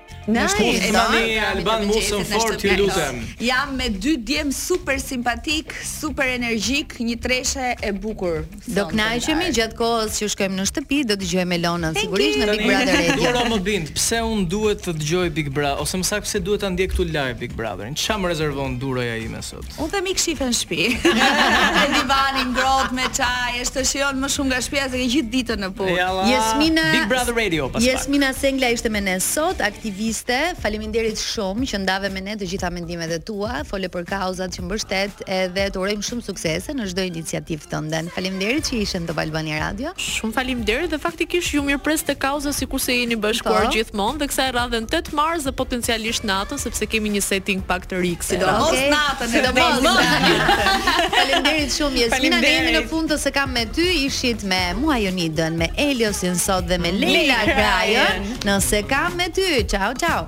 E mani Alban Musën fort ju lutem. Jam me dy djem super simpatik, super energjik, një treshe e bukur. Do kënaqemi gjatë kohës që shkojmë në shtëpi, do dëgjojmë Elonën sigurisht në Big Brother Radio. Duro, më bind, pse un duhet të dëgjoj Big Brother ose më saktë pse duhet ta ndjek këtu live Big Brotherin? Ça më rezervon Duroja ime? Unë them ik shife n shtëpi. Në divan i ngrohtë me çaj, e shijon më shumë nga shtëpia se ke gjithë ditën në punë. Jalla. Jesmina Big Brother Radio pas pak. Jesmina Sengla ishte me ne sot, aktiviste. Faleminderit shumë që ndave me ne të gjitha mendimet e tua, fole për kauzat që mbështet edhe të urojmë shumë suksese në çdo iniciativë tënde. Faleminderit që ishe në Top Albania Radio. Shumë faleminderit dhe faktikisht ju mirëpres te kauza sikurse jeni bashkuar Po. gjithmonë dhe kësaj radhe në 8 mars dhe potencialisht natën sepse kemi një setting pak të ri kësaj. Sidomos okay. natën, sidomos natën. Faleminderit shumë Jesmina, ne jemi në fund të S'e kam me ty, ishit me mua Jonidën, me Eliosin sot dhe me Leila Krajën. Në S'e kam me ty. Ciao, ciao.